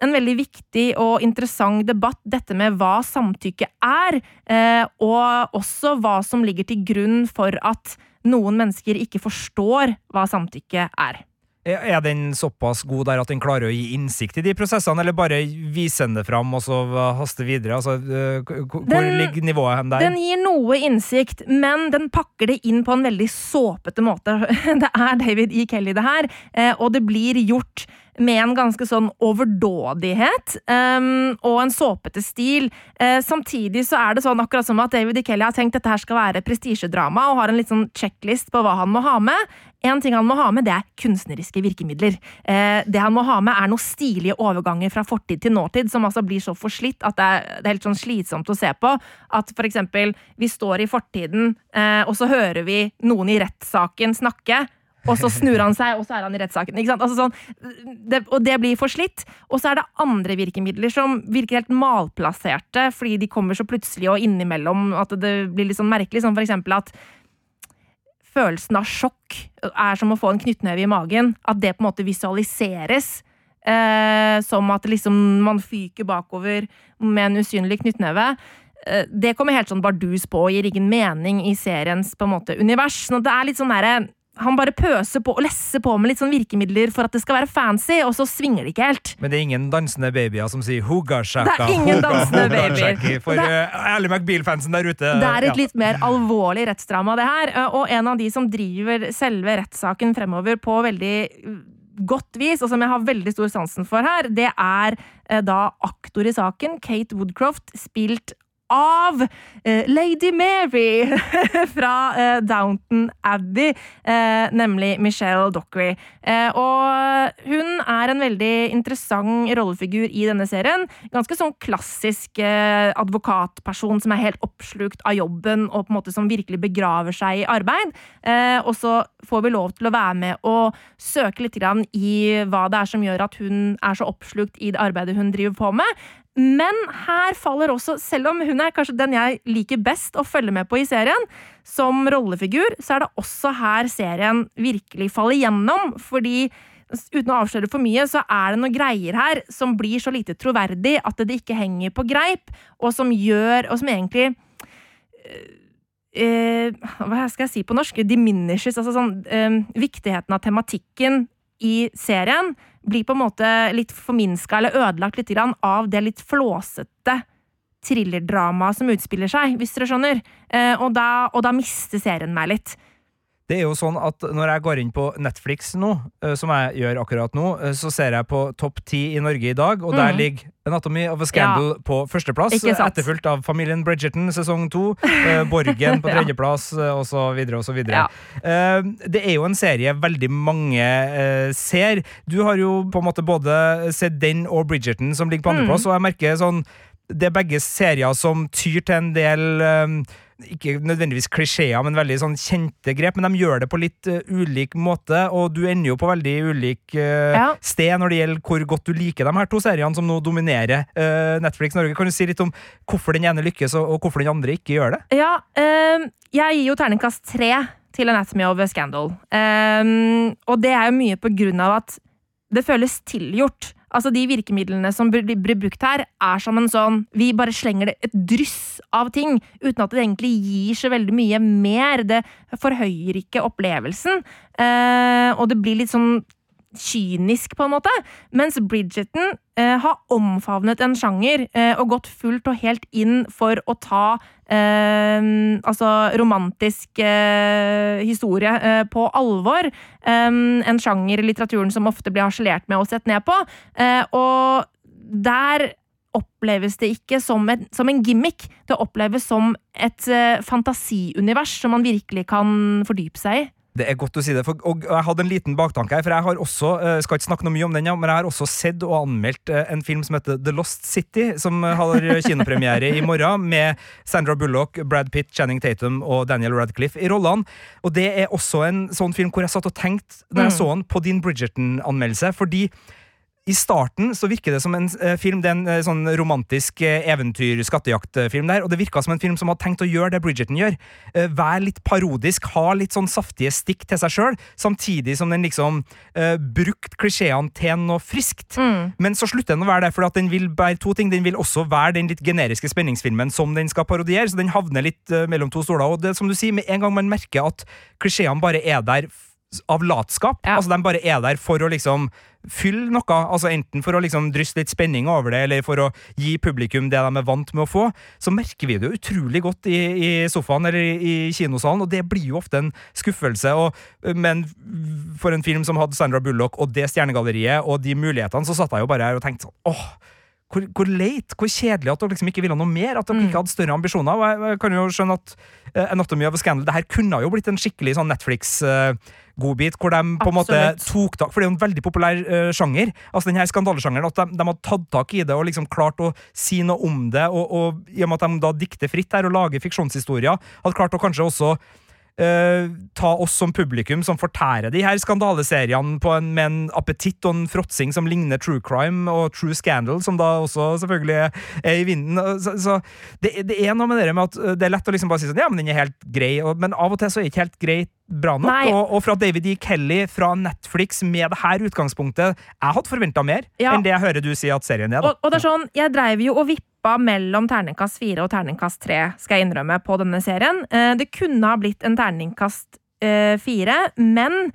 en veldig viktig og interessant debatt, dette med hva samtykke er, eh, og også hva som ligger til grunn for at noen mennesker ikke forstår hva samtykke er. Er den såpass god der at den klarer å gi innsikt i de prosessene, eller bare vise den det fram og så haste videre? Altså, k- hvor Den- ligger nivået hen der? Den gir noe innsikt, men den pakker det inn på en veldig såpete måte. Det er David E. Kelly, det her, eh, og det blir gjort med en ganske sånn overdådighet um, og en såpete stil. Uh, samtidig så er det sånn akkurat som at David E. Kelly har tenkt dette her skal være prestisjedrama, og har en litt sånn checklist på hva han må ha med. En ting han må ha med, det er kunstneriske virkemidler. Uh, det han må ha med, er noen stilige overganger fra fortid til nåtid, som altså blir så forslitt at det er, det er helt sånn slitsomt å se på. At for eksempel, vi står i fortiden, uh, og så hører vi noen i rettssaken snakke. Og så snur han seg, og så er han i rettssaken. Altså sånn, og det blir for slitt. Og så er det andre virkemidler som virker helt malplasserte, fordi de kommer så plutselig og innimellom at det blir litt sånn merkelig. Som for eksempel at følelsen av sjokk er som å få en knyttneve i magen. At det på en måte visualiseres. Eh, som at liksom man fyker bakover med en usynlig knyttneve. Eh, det kommer helt sånn bardus på og gir ingen mening i seriens på en måte univers. At det er litt sånn derre han bare pøser på og lesser på med litt sånn virkemidler for at det skal være fancy, og så svinger det ikke helt. Men det er ingen dansende babyer som sier 'hugga shaka', Det er ingen dansende babyer. For Det- uh, McBeal-fansen der ute. Det er et ja. litt mer alvorlig rettsdrama, det her. eh, Og en av de som driver selve rettssaken fremover på veldig eh, godt vis, og som jeg har veldig stor sansen for her, det er eh, da aktor i saken, Kate Woodcroft, spilt av eh, Lady Mary fra eh, Downton Abbey, eh, nemlig Michelle Dockery. Og hun er en veldig interessant rollefigur i denne serien. Ganske sånn klassisk advokatperson som er helt oppslukt av jobben, og på en måte som virkelig begraver seg i arbeid. Og så får vi lov til å være med og søke litt i hva det er som gjør at hun er så oppslukt i det arbeidet hun driver på med. Men her faller også, selv om hun er kanskje den jeg liker best å følge med på i serien, som rollefigur, så er det også her serien virkelig faller gjennom. Fordi uten å avsløre for mye, så er det noen greier her som blir så lite troverdig at det ikke henger på greip, og som gjør Og som egentlig eh, Hva skal jeg si på norsk? Diminishes. Altså sånn eh, Viktigheten av tematikken i serien blir på en måte litt forminska eller ødelagt litt av det litt flåsete thrillerdramaet som utspiller seg, hvis dere skjønner. Eh, og, da, og da mister serien meg litt. Det er jo sånn at når jeg går inn på Netflix nå, eh, som jeg gjør akkurat nå, eh, så ser jeg på topp ti i Norge i dag, og der Mm. ligger Anatomy of a Scandal på førsteplass, etterfulgt av Familien Bridgerton sesong to, eh, Borgen på tredjeplass, ja. og så videre og så videre. Ja. Det er jo en serie veldig mange ser. Du har jo på en måte både sett den og Bridgerton som ligger på Mm. andreplass, og jeg merker sånn det er begge serier som tyr til en del ikke nødvendigvis klisjeer, men veldig sånn kjente grep. Men de gjør det på litt uh, ulik måte, og du ender jo på veldig ulik uh, Ja. sted når det gjelder hvor godt du liker de her to seriene som nå dominerer uh, Netflix Norge. Kan du si litt om hvorfor den ene lykkes, og, og hvorfor den andre ikke gjør det? Ja, eh, jeg gir jo terningkast tre til Anatomy of Scandal. Eh, og det er jo mye på grunn av at det føles tilgjort. Altså De virkemidlene som blir, brukt her, er som en sånn Vi bare slenger det et dryss av ting, uten at det egentlig gir så veldig mye mer. Det forhøyer ikke opplevelsen, eh, og det blir litt sånn kynisk, på en måte. Mens Bridgerton eh, har omfavnet en sjanger eh, og gått fullt og helt inn for å ta eh, altså romantisk eh, historie eh, på alvor. Eh, en sjanger i litteraturen som ofte blir harselert med og sett ned på. Og der oppleves det ikke som, et, som en gimmick. Det oppleves som et fantasiunivers som man virkelig kan fordype seg i. Det er godt å si det, for, og jeg hadde en liten baktanke her, for jeg har også, jeg skal ikke snakke noe mye om den, men jeg har også sett og anmeldt eh, en film som heter The Lost City, som eh, har kinopremiere i morgen, med Sandra Bullock, Brad Pitt, Channing Tatum og Daniel Radcliffe i rollene. Og det er også en sånn film hvor jeg satt og tenkte, når jeg Mm. så den, på din Bridgerton-anmeldelse, fordi i starten så virker det som en eh, film, det er en eh, sånn romantisk eh, eventyr-skattejaktfilm der, og det virka som en film som hadde tenkt å gjøre det Bridgerton gjør. Være litt parodisk, ha litt sånn saftige stikk til seg sjøl, samtidig som den liksom eh, brukte klisjeene til noe friskt. Men så slutter den å være det, for at den vil bære to ting. Den vil også være den litt generiske spenningsfilmen som den skal parodiere, så den havner litt eh, mellom to stoler. Og det som du sier, med en gang man merker at klisjeene bare er der av latskap, Ja. altså de bare er der for å liksom fylle noe, altså enten for å liksom drysse litt spenning over det, eller for å gi publikum det de er vant med å få, så merker vi det jo utrolig godt i, i sofaen eller i, i kinosalen, og det blir jo ofte en skuffelse. Og, men for en film som hadde Sandra Bullock og det stjernegalleriet og de mulighetene, så satt jeg jo bare her og tenkte sånn åh, hvor, hvor leit, hvor kjedelig at dere liksom ikke ville noe mer, at dere ikke hadde større ambisjoner. Og jeg, jeg kan jo skjønne at uh, Anatomy of a Scandal det her kunne jo blitt en skikkelig sånn Netflix-godbit, hvor de på en måte tok tak For det er jo en veldig populær uh, sjanger, altså den her skandalesjangeren, at de, de hadde tatt tak i det og liksom klart å si noe om det, og, og i og med at de da dikter fritt her og lager fiksjonshistorier, hadde klart å kanskje også eh, ta oss som publikum som fortærer de her skandaleseriene på en, med en appetitt og en fråtsing som ligner true crime og true scandal, som da også selvfølgelig er i vinden. Så, så det, det er noe med det med at eh, det er lett å liksom bare si sånn Ja, men den er helt grei, og, men av og til så er ikke helt greit bra nok. Og, og fra David E. Kelly fra Netflix med det her utgangspunktet Jeg hadde forventa mer Ja. enn det jeg hører du si at serien er. da. Og, og det er sånn, Jeg dreiv jo og vippa mellom terningkast fire og terningkast tre, skal jeg innrømme, på denne serien. Eh, det kunne ha blitt en terningkast eh, fire, men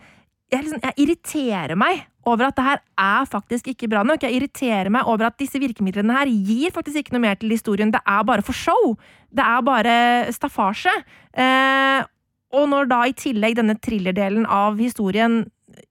jeg, liksom, jeg irriterer meg over at det her er faktisk ikke bra nok. Jeg irriterer meg over at disse virkemidlene her gir faktisk ikke noe mer til historien. Det er bare for show. Det er bare staffasje. Eh, og når da i tillegg denne thrillerdelen av historien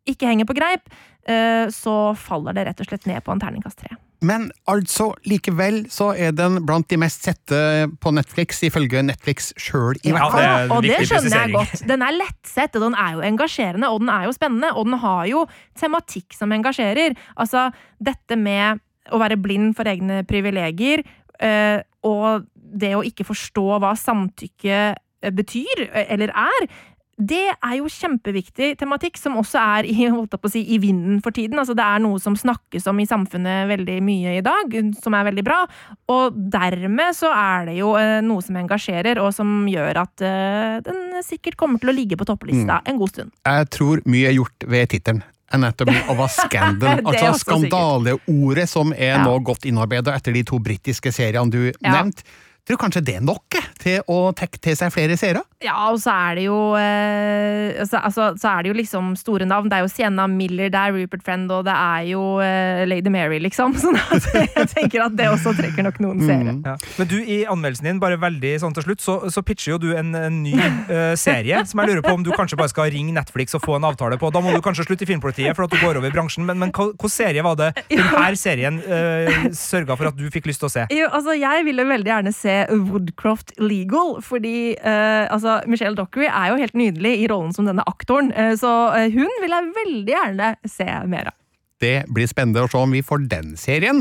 ikke henger på greip, eh, så faller det rett og slett ned på en terningkast tre. Men altså, likevel så er den blant de mest sette på Netflix, ifølge Netflix sjøl, i hvert fall. Ja, og det skjønner jeg godt. Den er lettsett, og den er jo engasjerende, og den er jo spennende, og den har jo tematikk som engasjerer. Altså, dette med å være blind for egne privilegier, eh, og det å ikke forstå hva samtykke eh, betyr, eh, eller er, det er jo kjempeviktig tematikk, som også er i, si, i vinden for tiden. Altså, det er noe som snakkes om i samfunnet veldig mye i dag, som er veldig bra. Og dermed så er det jo eh, noe som engasjerer, og som gjør at eh, den sikkert kommer til å ligge på topplista en god stund. Jeg tror mye er gjort ved tittelen. Anatomy of a Scandal. Altså skandaleordet som er Ja. nå godt innarbeida etter de to britiske seriene du Ja. nevnte. Tror kanskje det er nok jeg, til å trekke til seg flere seere? Ja, og så er det jo eh, så, altså, Så er det jo liksom store navn. Det er jo Sienna Miller, det er Rupert Friend, og det er jo eh, Lady Mary, liksom. Så jeg tenker at det også trekker nok noen seere. Ja. Men du, i anmeldelsen din, bare veldig sånn til slutt, så, så pitcher jo du en, en ny eh, serie som jeg lurer på om du kanskje bare skal ringe Netflix og få en avtale på. Da må du kanskje slutte i Filmpolitiet for at du går over i bransjen, men, men hva serie var det denne serien uh, sørga for at du fikk lyst til å se? Jo, altså Jeg ville veldig gjerne se Woodcroft Legal, fordi eh, altså, Michelle Dockery er jo helt nydelig i rollen som denne aktoren. eh, så eh, hun vil jeg veldig gjerne se mer av. Det blir spennende å se om vi får den serien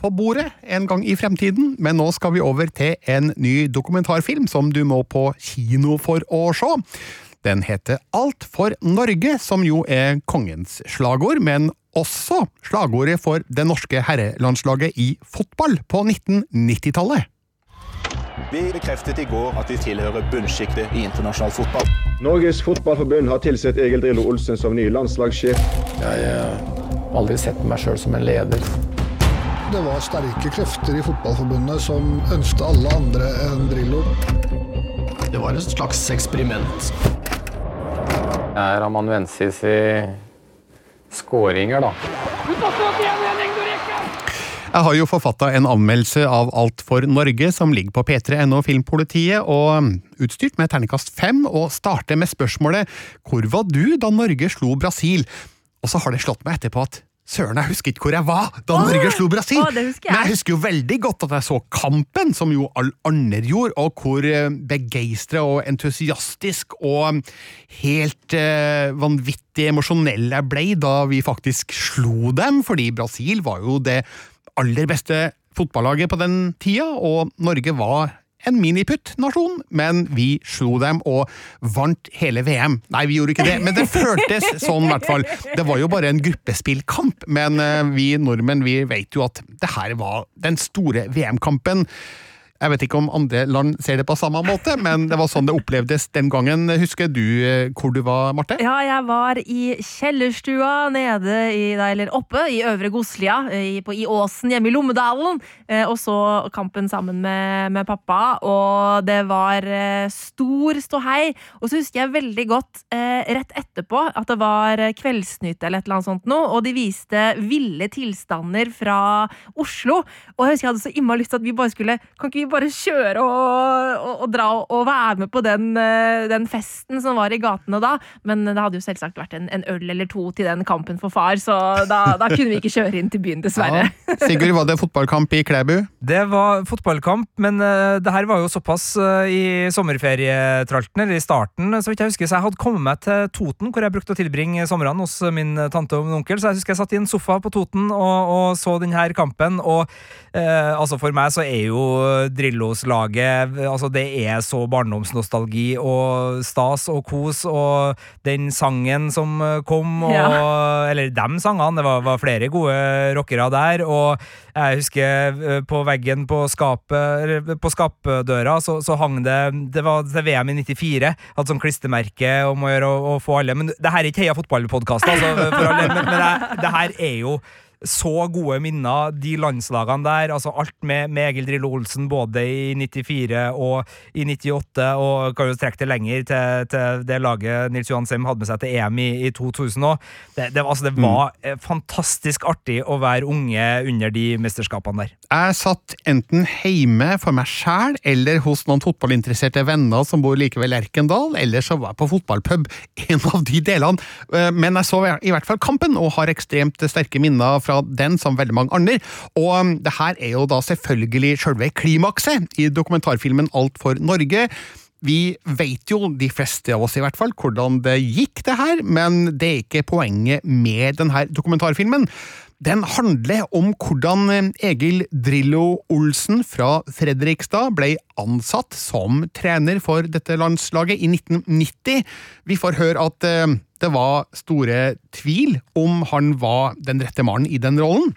på bordet en gang i fremtiden, men nå skal vi over til en ny dokumentarfilm som du må på kino for å se. Den heter Alt for Norge, som jo er kongens slagord, men også slagordet for det norske herrelandslaget i fotball på 1990-tallet. Vi bekreftet i går at vi tilhører bunnsjiktet i internasjonal fotball. Norges Fotballforbund har tilsett Egil Drillo Olsen som ny landslagssjef. Jeg har aldri sett meg sjøl som en leder. Det var sterke krefter i fotballforbundet som ønsket alle andre enn Drillo. Det var et slags eksperiment. Jeg er amanuensis i skåringer, da. Jeg har jo forfatta en anmeldelse av Alt for Norge, som ligger på P3.no Filmpolitiet, og utstyrt med terningkast fem, og starter med spørsmålet Hvor var du da Norge slo Brasil? Og så har det slått meg etterpå at Søren, jeg husker ikke hvor jeg var da Åh! Norge slo Brasil! Husker jeg. Men jeg husker jo veldig godt at jeg så kampen, som jo alle andre gjorde, og hvor eh, begeistra og entusiastisk og helt eh, vanvittig emosjonell jeg ble da vi faktisk slo dem, fordi Brasil var jo det aller beste fotballaget på den tida, og Norge var en miniputt-nasjon, men vi slo dem og vant hele VM. Nei, vi gjorde ikke det, men det føltes sånn, i hvert fall. Det var jo bare en gruppespillkamp, men eh, vi nordmenn vi vet jo at det her var den store VM-kampen. Jeg vet ikke om andre land ser det på samme måte, men det var sånn det opplevdes den gangen. Husker du eh, hvor du var, Marte? Ja, jeg var i kjellerstua nede i, eller oppe i Øvre Goslia, i, på, i Åsen hjemme i Lommedalen, eh, og så kampen sammen med, med, pappa, og det var eh, stor ståhei. Og så husker jeg veldig godt eh, rett etterpå at det var Kveldsnytt eller et eller annet sånt noe, og de viste ville tilstander fra Oslo, og jeg husker jeg hadde så innmari lyst til at vi bare skulle Kan ikke vi bare kjøre og, og, og dra og være med på den, eh, den, festen som var i gatene da. Men det hadde jo selvsagt vært en, en øl eller to til den kampen for far, så da, da kunne vi ikke kjøre inn til byen, dessverre. Ja. Sigurd, var det fotballkamp i Klæbu? Det var fotballkamp, men uh, det her var jo såpass uh, i sommerferietralten, eller i starten, så vidt jeg husker. Så jeg hadde kommet meg til Toten, hvor jeg brukte å tilbringe somrene hos min tante og min onkel. Så jeg husker jeg satt i en sofa på Toten og, og så denne kampen, og uh, altså for meg så er jo Drillos-laget altså Det er så barndomsnostalgi og stas og kos, og den sangen som kom, og, ja. Eller dem sangene, det var, var, flere gode rockere der. Og jeg husker eh, på veggen på skapet På skapdøra så, så hang det Det var til VM i 94. Hadde sånn klistremerke om å gjøre å, få alle Men det her er ikke Heia fotball-podkast, altså, men, men det, det her er jo så gode minner, de landslagene der. altså Alt med, med Egil Drillo Olsen, både i 94 og i 98, og kan jo trekke det lenger til, til det laget Nils Johan Sem hadde med seg til EM i, i 2000 òg. Det, det, altså, det, var mm. fantastisk artig å være unge under de mesterskapene der. Jeg satt enten hjemme for meg sjæl eller hos noen fotballinteresserte venner som bor like ved Lerkendal, eller så var jeg på fotballpub. En av de delene. Eh, men jeg så i hvert fall kampen, og har ekstremt sterke minner fra fra den som veldig mange andre. Og um, det her er jo da selvfølgelig sjølve klimakset i dokumentarfilmen Alt for Norge. Vi vet jo, de fleste av oss i hvert fall, hvordan det gikk, det her, men det er ikke poenget med denne dokumentarfilmen. Den handler om hvordan um, Egil Drillo Olsen fra Fredrikstad ble ansatt som trener for dette landslaget i 1990. Vi får høre at um, det var store tvil om han var den rette mannen i den rollen.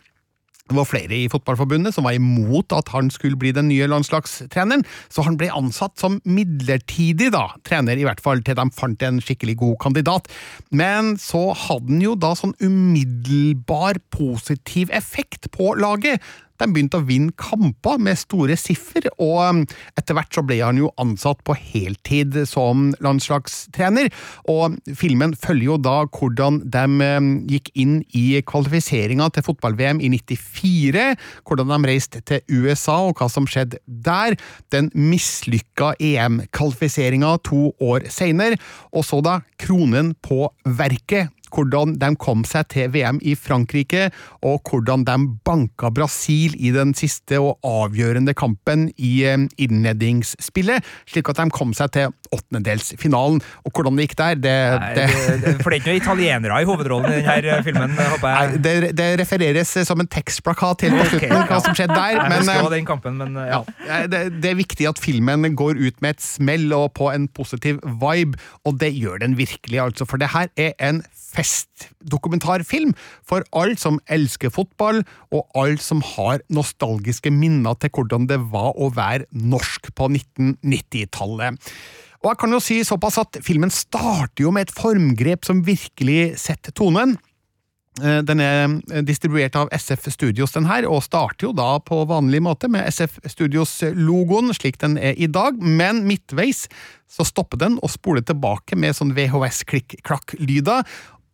Det var flere i Fotballforbundet som var imot at han skulle bli den nye landslagstreneren, så han ble ansatt som midlertidig da, trener, i hvert fall til de fant en skikkelig god kandidat. Men så hadde han jo da sånn umiddelbar positiv effekt på laget, de begynte å vinne kamper med store siffer, og um, etter hvert så ble han jo ansatt på heltid som landslagstrener. Og filmen følger jo da hvordan de um, gikk inn i kvalifiseringa til fotball-VM i 94, hvordan de reiste til USA og hva som skjedde der, den mislykka EM-kvalifiseringa to år seinere, og så da kronen på verket hvordan de kom seg til VM i Frankrike, og hvordan de banka Brasil i den siste og avgjørende kampen i eh, innledningsspillet, slik at de kom seg til åttendedelsfinalen. Og hvordan det gikk der, det, Nei, det, det For det er ikke noen italienere i hovedrollen i denne filmen, håper jeg? Nei, det, det refereres som en tekstplakat helt på slutten, okay, hva som skjedde der. Men, eh, den kampen, men ja. ja det, er viktig at filmen går ut med et smell og på en positiv vibe, og det gjør den virkelig, altså. For det her er en festdokumentarfilm for alle som elsker fotball, og alle som har nostalgiske minner til hvordan det var å være norsk på 1990-tallet. Og jeg kan jo si såpass at filmen starter jo med et formgrep som virkelig setter tonen. Eh, den er distribuert av SF Studios, den her, og starter jo da på vanlig måte med SF Studios-logoen, slik den er i dag, men midtveis så stopper den og spoler tilbake med sånn VHS-klikk-klakk-lyder,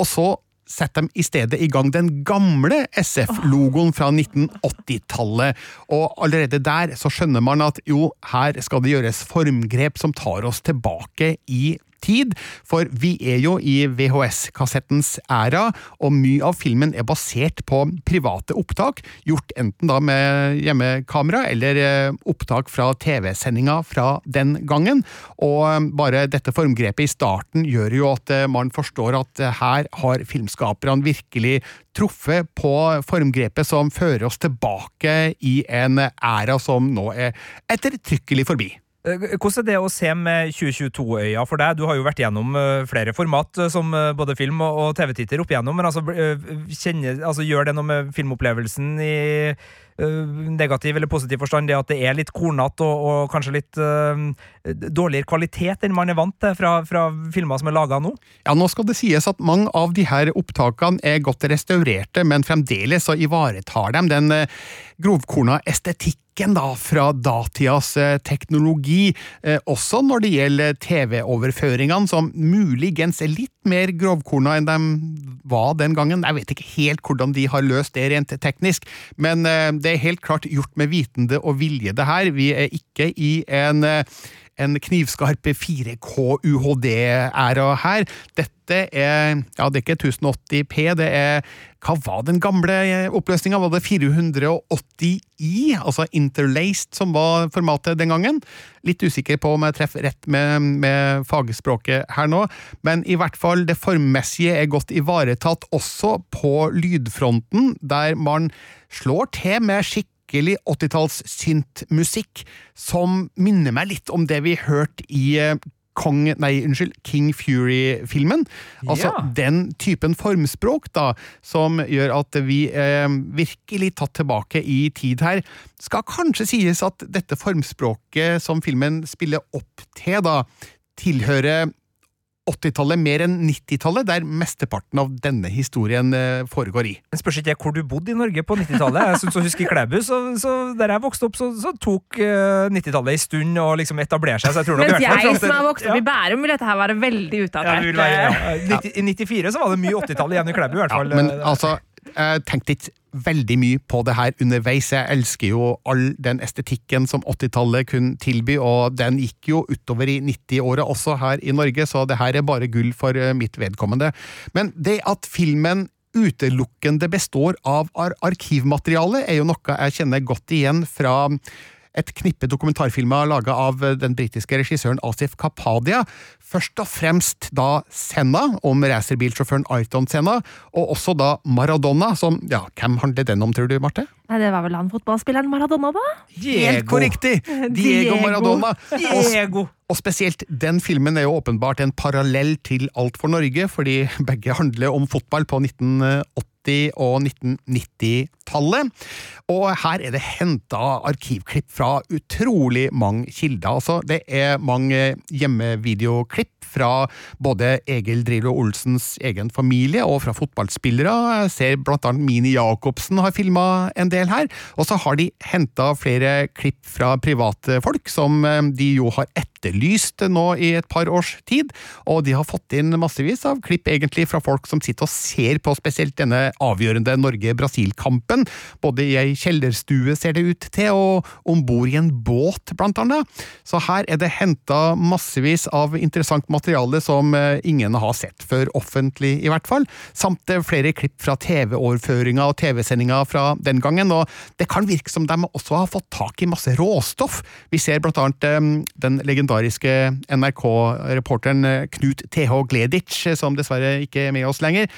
og så setter de i stedet i gang den gamle SF-logoen fra 1980-tallet. Og allerede der så skjønner man at jo, her skal det gjøres formgrep som tar oss tilbake i tid, for vi er jo i VHS-kassettens æra, og mye av filmen er basert på private opptak, gjort enten da med hjemmekamera eller eh, opptak fra TV-sendinga fra den gangen. Og eh, bare dette formgrepet i starten gjør jo at eh, man forstår at her har filmskaperne virkelig truffet på formgrepet som fører oss tilbake i en æra som nå er ettertrykkelig forbi. Eh, Hvordan er det å se med 2022-øya for deg? Du har jo vært gjennom eh, flere format eh, som både film og TV-titter opp igjennom, men altså, kjenner, altså gjør det noe med filmopplevelsen i negativ eller positiv forstand, det at det er litt kornete og, og kanskje litt eh, dårligere kvalitet enn man er vant til fra, fra filmer som er laga nå? Ja, Nå skal det sies at mange av de her opptakene er godt restaurerte, men fremdeles så ivaretar de den grovkorna grovkorna estetikken da, fra datidas eh, teknologi, eh, også når det gjelder TV-overføringene, som muligens er litt mer grovkorna enn de var den gangen. Jeg vet ikke helt hvordan de har løst det rent teknisk, men eh, det er helt klart gjort med vitende og vilje, det her. Vi er ikke i en en knivskarp 4K-UHD-æra her. Dette er ja, det er ikke 1080P, det er Hva var den gamle oppløsninga? Var det 480i? Altså interlaced, som var formatet den gangen? Litt usikker på om jeg treffer rett med, med fagspråket her nå, men i hvert fall det formmessige er godt ivaretatt også på lydfronten, der man slår til med skikk skikkelig 80-talls syntmusikk som minner meg litt om det vi hørte i eh, Kong, nei, unnskyld, King Fury-filmen. Altså Ja. den typen formspråk da, som gjør at vi eh, virkelig tatt tilbake i tid her. Skal kanskje sies at dette formspråket som filmen spiller opp til, da, tilhører 80-tallet mer enn 90-tallet, der mesteparten av denne historien eh, foregår i. Men Spørs ikke jeg hvor du bodde i Norge på 90-tallet. Jeg synes å huske i Klæbu, så, så der jeg vokste opp, så, så tok eh, 90-tallet en stund å liksom etablere seg. Så jeg tror nok i Mens hvert fall jeg som har vokst opp i Bærum, vil dette her være veldig Ja, utdatert. det ja. I 94 så var det mye 80-tall igjen i Klæbu, i hvert fall. Men altså, jeg tenkte ikke veldig mye på det her underveis. Jeg elsker jo all den estetikken som 80-tallet kunne tilby, og den gikk jo utover i 90-året også her i Norge, så det her er bare gull for eh, mitt vedkommende. Men det at filmen utelukkende består av ar arkivmateriale, er jo noe jeg kjenner godt igjen fra et knippe dokumentarfilmer laga av den britiske regissøren Asif Kapadia. Først og fremst da Senna, om racerbilsjåføren Ayrton Senna, og også da Maradona, som Ja, hvem handler den om, tror du, Marte? Nei, det var vel han fotballspilleren Maradona, da? Helt korriktig! Diego Diego. Maradona. Og, Diego. og spesielt den filmen er jo åpenbart en parallell til Alt for Norge, fordi begge handler om fotball på 1980- og 1990-tallet. Og her er det henta arkivklipp fra utrolig mange kilder. Altså, det er mange hjemmevideoklipp klipp fra både Egil Drillo Olsens egen familie og fra fotballspillere. Jeg ser blant annet Mini Jacobsen har filma en del her. Og så har de henta flere klipp fra private folk, som eh, de jo har etterlyst nå i et par års tid. Og de har fått inn massevis av klipp egentlig fra folk som sitter og ser på spesielt denne avgjørende Norge-Brasil-kampen. Både i ei kjellerstue, ser det ut til, og om bord i en båt, blant annet. Så her er det henta massevis av interessant materiale som eh, ingen har sett før, offentlig i hvert fall, samt eh, flere klipp fra TV-overføringa og TV-sendinga fra den gangen, og det kan virke som de også har fått tak i masse råstoff. Vi ser blant annet eh, den legendariske NRK-reporteren Knut TH Gleditsch, som dessverre ikke er med oss lenger,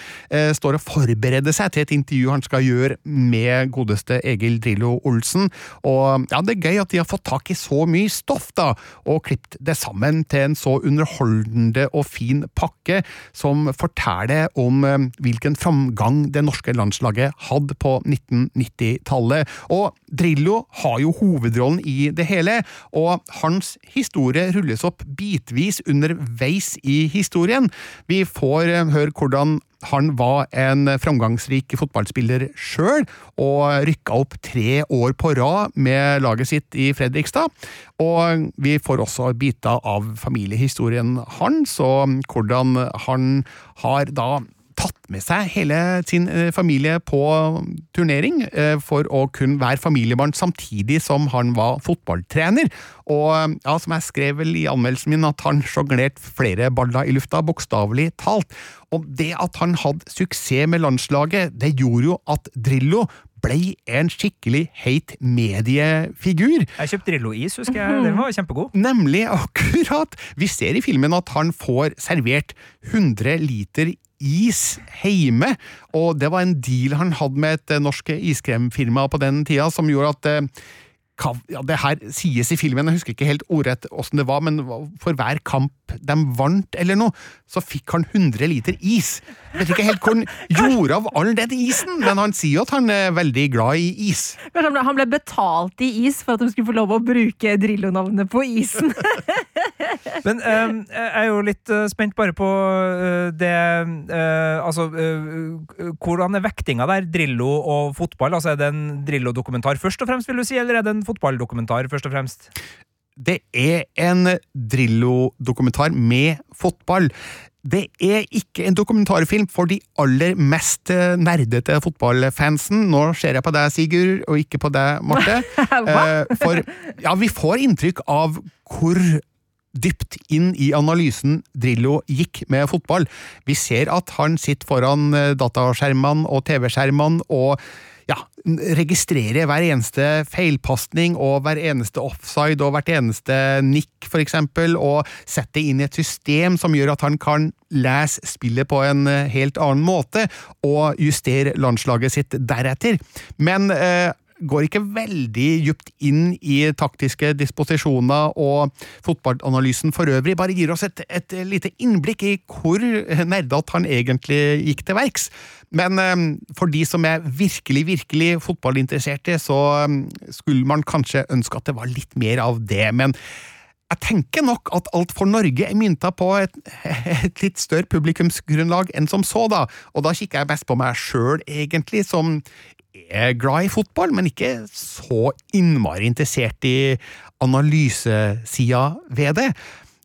står og forbereder seg til et intervju han skal gjøre med godeste Egil Drillo Olsen, og ja, det er gøy at de har fått tak i så mye stoff, da, og klippet det sammen til en så underholdende og fin pakke som forteller om eh, hvilken framgang det norske landslaget hadde på 1990-tallet. Og Drillo har jo hovedrollen i det hele, og hans historie rulles opp bitvis underveis i historien. Vi får eh, høre hvordan han var en framgangsrik fotballspiller sjøl, og rykka opp tre år på rad med laget sitt i Fredrikstad. Og vi får også biter av familiehistorien hans, og hvordan han har da tatt med seg hele sin eh, familie på turnering eh, for å kunne være familiebarn samtidig som han var fotballtrener. Og ja, som jeg skrev vel i anmeldelsen min, at han sjonglerte flere baller i lufta, bokstavelig talt. Og det at han hadde suksess med landslaget, det gjorde jo at Drillo ble en skikkelig heit mediefigur. Jeg kjøpte Drillo-is, husker jeg. Den var kjempegod. Nemlig akkurat! Vi ser i filmen at han får servert 100 liter is hjemme, og det var en deal han hadde med et eh, norsk iskremfirma på den tida, som gjorde at eh, ja, det her sies i filmen, jeg husker ikke helt ordrett åssen det var, men for hver kamp de vant eller noe, så fikk han 100 liter is. Jeg vet ikke helt hvor han gjorde av all den isen, men han sier jo at han er veldig glad i is. Han ble betalt i is for at de skulle få lov å bruke Drillo-navnet på isen. Men eh, jeg er jo litt eh, spent bare på eh, det uh, Altså, uh, hvordan er vektinga der? Drillo og fotball? Altså, Er det en Drillo-dokumentar først og fremst, vil du si, eller er det en fotballdokumentar først og fremst? Det er en Drillo-dokumentar med fotball. Det er ikke en dokumentarfilm for de aller mest nerdete fotballfansen. Nå ser jeg på deg, Sigurd, og ikke på deg, Marte. For ja, vi får inntrykk av hvor dypt inn i analysen Drillo gikk med fotball. Vi ser at han sitter foran eh, dataskjermene og TV-skjermene og ja, registrerer hver eneste feilpasning og hver eneste offside og hvert eneste nikk, for eksempel, og setter det inn i et system som gjør at han kan lese spillet på en eh, helt annen måte og justere landslaget sitt deretter. Men eh, går ikke veldig djupt inn i taktiske disposisjoner og fotballanalysen for øvrig, bare gir oss et, et lite innblikk i hvor nerdete han egentlig gikk til verks. Men eh, for de som er virkelig, virkelig fotballinteresserte, så eh, skulle man kanskje ønske at det var litt mer av det. men jeg tenker nok at Alt for Norge er mynta på et, et litt større publikumsgrunnlag enn som så, da. Og da kikker jeg best på meg sjøl, egentlig, som er glad i fotball, men ikke så innmari interessert i analysesida ved det.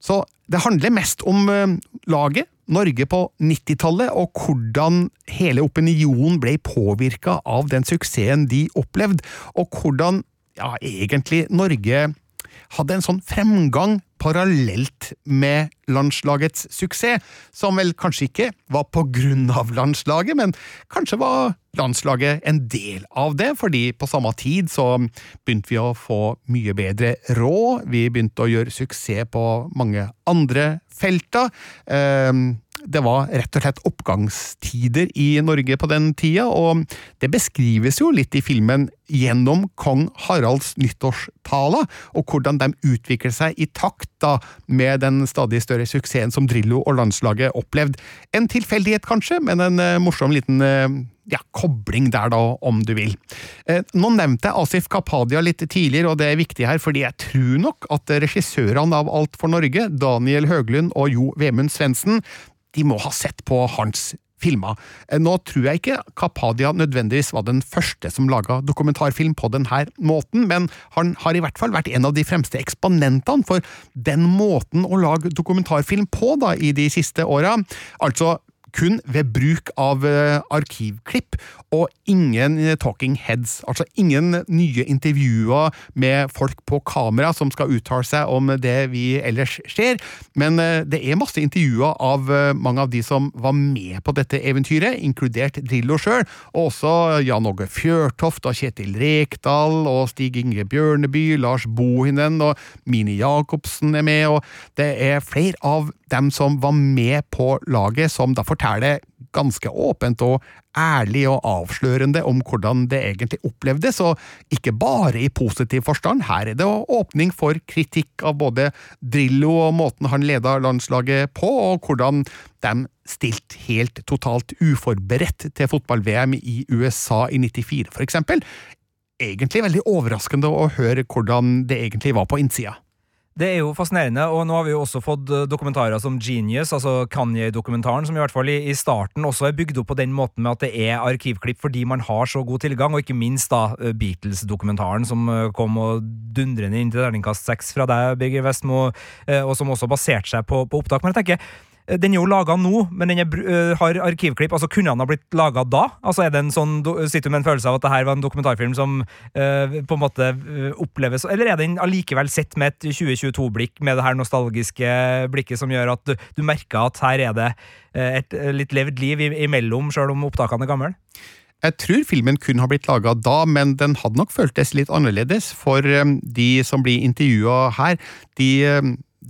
Så det handler mest om eh, laget, Norge på 90-tallet, og hvordan hele opinionen ble påvirka av den suksessen de opplevde, og hvordan ja, egentlig Norge hadde en sånn fremgang parallelt med landslagets suksess, som vel kanskje ikke var på grunn av landslaget, men kanskje var landslaget en del av det, fordi på samme tid så begynte vi å få mye bedre råd, vi begynte å gjøre suksess på mange andre felter. Eh, det var rett og slett oppgangstider i Norge på den tida, og det beskrives jo litt i filmen gjennom kong Haralds nyttårstaler, og hvordan de utvikler seg i takt da med den stadig større suksessen som Drillo og landslaget opplevde. En tilfeldighet, kanskje, men en eh, morsom liten eh, ja, kobling der, da, om du vil. Eh, nå nevnte jeg Asif Kapadia litt tidligere, og det er viktig her, fordi jeg tror nok at regissørene av Alt for Norge, Daniel Høglund og Jo Vemund Svendsen, de må ha sett på hans filmer. Eh, Nå tror jeg ikke Kapadia nødvendigvis var den første som laga dokumentarfilm på denne måten, men han har i hvert fall vært en av de fremste eksponentene for den måten å lage dokumentarfilm på da, i de siste åra. Altså kun ved bruk av eh, arkivklipp, og ingen eh, talking heads. Altså ingen nye intervjuer med folk på kamera som skal uttale seg om det vi ellers ser, men eh, det er masse intervjuer av mange av de som var med på dette eventyret, inkludert Drillo sjøl, og også Jan Åge Fjørtoft og Kjetil Rekdal og Stig Inge Bjørneby, Lars Bohinen og Mini Jacobsen er med, og det er flere av dem som var med på laget, som da forteller ganske åpent og ærlig og avslørende om hvordan det egentlig opplevdes, og ikke bare i positiv forstand. Her er det åpning for kritikk av både Drillo og måten han leda landslaget på, og hvordan de stilte helt totalt uforberedt til fotball-VM i USA i 94, for eksempel. Egentlig veldig overraskende å høre hvordan det egentlig var på innsida. Det er jo fascinerende, og nå har vi jo også fått eh, dokumentarer som Genius, altså Kanye-dokumentaren, som i hvert fall i, i starten også er bygd opp på den måten med at det er arkivklipp fordi man har så god tilgang, og ikke minst da eh, Beatles-dokumentaren som eh, kom og dundrende inn til terningkast seks fra deg, Birger Vestmo, og som også baserte seg på, på opptak. Men jeg tenker, den er jo laga nå, men den er, eh, har arkivklipp. altså Kunne den ha blitt laga da? Altså er det en sånn, Sitter du med en følelse av at det her var en dokumentarfilm som uh, på en måte eh, oppleves Eller er den allikevel sett med et 2022-blikk, med det her nostalgiske blikket som gjør at du, du merker at her er det et litt levd liv imellom, sjøl om opptakene er gamle? Jeg tror filmen kun har blitt laga da, men den hadde nok føltes litt annerledes, for de som blir intervjua her, de,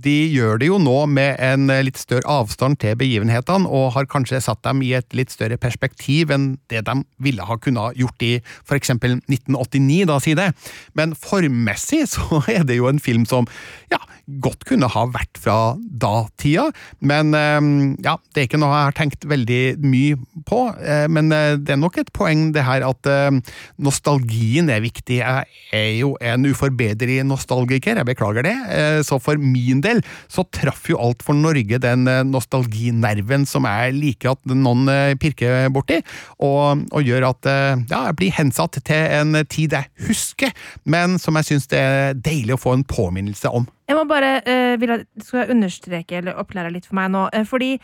de gjør det jo nå med en eh, litt større avstand til begivenhetene, og har kanskje satt dem i et litt større perspektiv enn det de ville ha kunnet gjort i for eksempel 1989, da si det. Men formmessig så er det jo en film som ja, godt kunne ha vært fra datida, men eh, ja, det er ikke noe jeg har tenkt veldig mye på. eh, Men eh, det er nok et poeng det her at eh, nostalgien er viktig. Jeg er jo en uforbederlig nostalgiker, jeg beklager det. Eh, Så for min del så traff jo alt for Norge den nostalginerven som jeg liker at noen pirker borti, og, og gjør at ja, jeg blir hensatt til en tid jeg husker, men som jeg syns det er deilig å få en påminnelse om. Jeg må bare uh, vil at, skal jeg understreke eller opplære litt for meg nå. Uh, fordi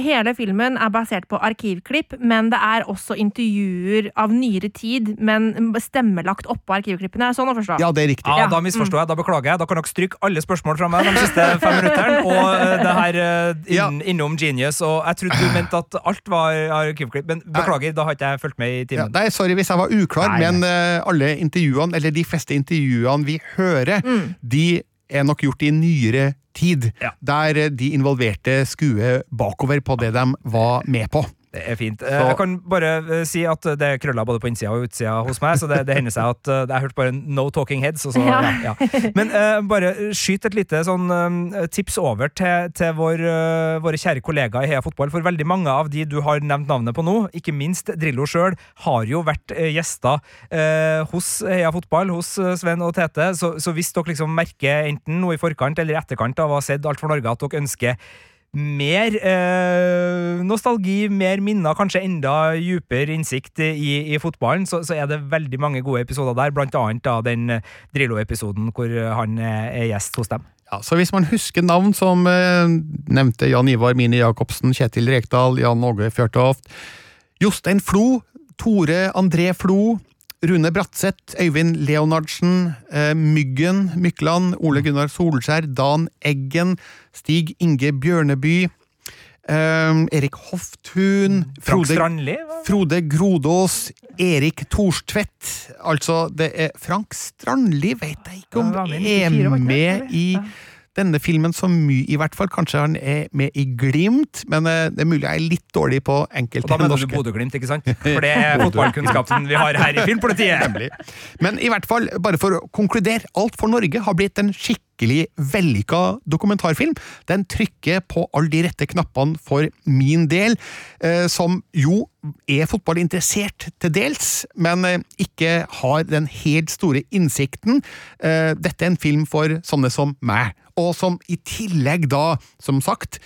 hele filmen er basert på arkivklipp, men det er også intervjuer av nyere tid, men stemmelagt oppå arkivklippene. Sånn å forstå? Ja, det er riktig. Ja, Da misforstår jeg. Da beklager jeg. Da kan dere stryke alle spørsmål fra meg de siste fem minuttene. Og uh, det her eh, inn, innom Genius. Og jeg trodde du mente at alt var arkivklipp, men beklager, da har ikke jeg fulgt med i Ja, timen. nei, sorry hvis jeg var uklar, Nei, men uh, alle intervjuene, eller de fleste intervjuene vi hører, de er nok gjort i nyere tid, der eh, de involverte skuer bakover på det de var med på. Det er fint. Så, Jeg kan bare eh, si at det er krøller både på innsida og utsida hos meg, så det, det hender seg at eh, jeg hørte hørt bare no talking heads. Og så, ja. Ja. Ja, Men uh, bare skyt et lite sånn eh, tips over til, til vår, uh, våre kjære kollegaer i Heia Fotball. For veldig mange av de du har nevnt navnet på nå, ikke minst Drillo sjøl, har jo vært eh, gjester eh, hos Heia Fotball, hos eh, Sven og Tete. Så, så hvis dere liksom merker enten noe i forkant eller i etterkant av å ha sett Alt for Norge, at dere ønsker mer eh, nostalgi, mer minner, kanskje enda dypere innsikt i, i fotballen, så, så er det veldig mange gode episoder der, blant annet da den Drillo-episoden hvor han er gjest hos dem. Ja, så hvis man husker navn som eh, nevnte Jan Ivar Mini Jacobsen, Kjetil Rekdal, Jan Åge Fjørtoft, Jostein Flo, Tore André Flo, Rune Bratseth, Øyvind Leonardsen, eh, Myggen Mykland, Ole Gunnar Solskjær, Dan Eggen, Stig Inge Bjørneby, Um, Erik Hoftun Frank Frode- Strandli? Frode Grodås, Erik Thorstvedt Altså, det er Frank Strandli vet jeg ikke om Ja, han var med i 94, var er med i denne filmen så mye, i hvert fall. Kanskje han er med i Glimt, men eh, det er mulig jeg er litt dårlig på Og da mener du norske Bodø-Glimt, ikke sant? For det er fotballkunnskapen vi har her i Filmpolitiet. Nemlig. Men i hvert fall, bare for å konkludere, Alt for Norge har blitt en skikkelig vellykka dokumentarfilm. Den trykker på alle de rette knappene for min del, eh, som jo er fotballinteressert til dels, men eh, ikke har den helt store innsikten. Eh, dette er en film for sånne som meg, og som i tillegg da, som sagt,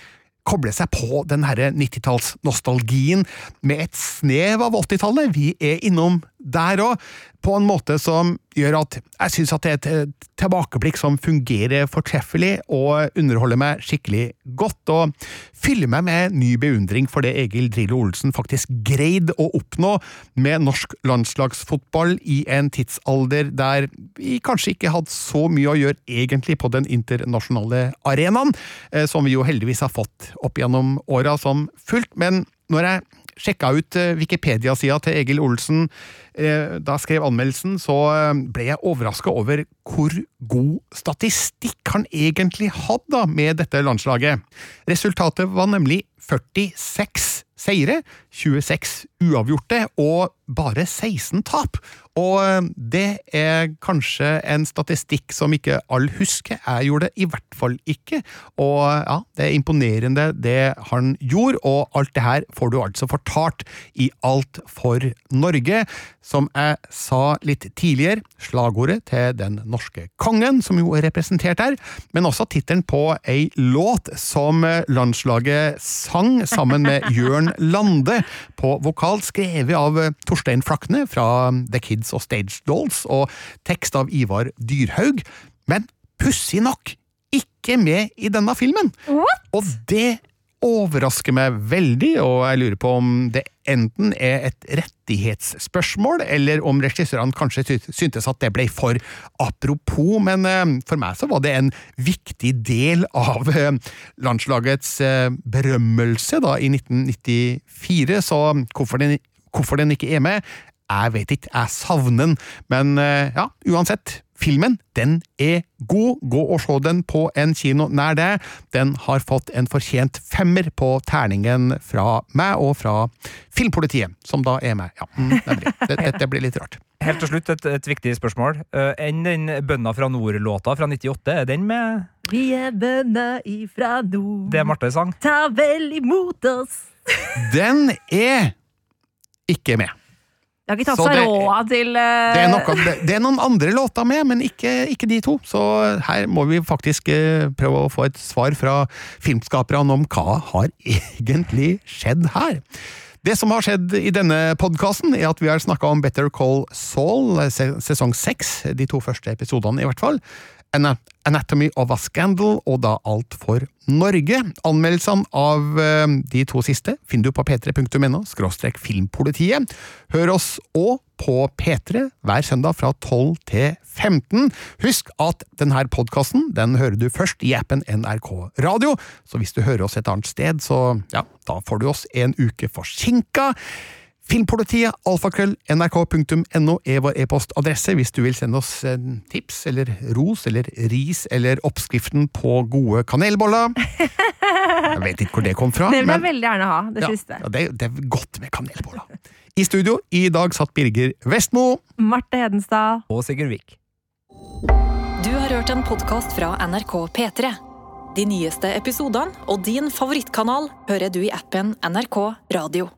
koble seg på den herre 90-tallsnostalgien med et snev av 80-tallet. Vi er innom der òg, på en måte som gjør at jeg syns at det er et tilbakeblikk som fungerer fortreffelig og underholder meg skikkelig godt, og fyller meg med ny beundring for det Egil Drillo Olsen faktisk greide å oppnå med norsk landslagsfotball i en tidsalder der vi kanskje ikke hadde så mye å gjøre egentlig på den internasjonale arenaen, eh, som vi jo heldigvis har fått opp gjennom åra som fullt. Men når jeg sjekka ut eh, Wikipedia-sida til Egil Olsen eh, da jeg skrev anmeldelsen, så eh, ble jeg overraska over hvor god statistikk han egentlig hadde med dette landslaget. Resultatet var nemlig 46 seire, 26 uavgjorte og bare 16 tap. Og eh, det er kanskje en statistikk som ikke alle husker. Jeg gjorde det i hvert fall ikke. Og ja, det er imponerende det han gjorde, og alt det her får du altså fortalt i Alt for Norge. Som jeg sa litt tidligere, slagordet til den norske kongen, som jo er representert her, men også tittelen på ei låt som landslaget sang sammen med Jørn Lande på vokal, skrevet av Torstein Flakne fra The Kids og Stage Dolls, og tekst av Ivar Dyrhaug. Men pussig nok ikke med i denne filmen! Og det overrasker meg veldig, og jeg lurer på om det enten er et rettighetsspørsmål, eller om regissørene kanskje syntes at det ble for apropos, men eh, for meg så var det en viktig del av eh, landslagets eh, berømmelse da i 1994, så hvorfor den, hvorfor den ikke er med, Jeg vet ikke, jeg savner den, men eh, ja, uansett. Filmen den er god. Gå og se den på en kino nær deg. Den har fått en fortjent femmer på terningen fra meg og fra Filmpolitiet, som da er meg. Ja, mm, nemlig. Dette det blir litt rart. Helt til slutt et, et viktig spørsmål. Uh, enn den Bønna fra nord-låta fra 98, er den med? Vi er bønna ifra nord. Det Marte sang? Ta vel imot oss. Den er ikke med. De har ikke tatt seg råd til uh... det, er noe, det, er noen andre låter med, men ikke, ikke, de to. Så her må vi faktisk uh, prøve å få et svar fra filmskaperne om hva har egentlig skjedd her. Det som har skjedd i denne podkasten, er at vi har snakka om Better Call Saul, sesong seks, de to første episodene i hvert fall. Anatomy of a Scandal og da Alt for Norge. Anmeldelsene av eh, de to siste finner du på p3.no – filmpolitiet. Hør oss òg på P3 hver søndag fra 12 til 15. Husk at denne podkasten den hører du først i appen NRK Radio, så hvis du hører oss et annet sted, så ja, da får du oss en uke forsinka. Filmpolitiet, alfakrøll, nrk.no er vår e-postadresse hvis du vil sende oss tips eller ros eller ris eller oppskriften på gode kanelboller. Jeg vet ikke hvor det kom fra. Det vil jeg veldig gjerne ha, det ja, siste. Ja, det, det, er godt med kanelboller. I studio i dag satt Birger Vestmo. Marte Hedenstad. Og Sigurd Vik. Du har hørt en podkast fra NRK P3. De nyeste episodene og din favorittkanal hører du i appen NRK Radio.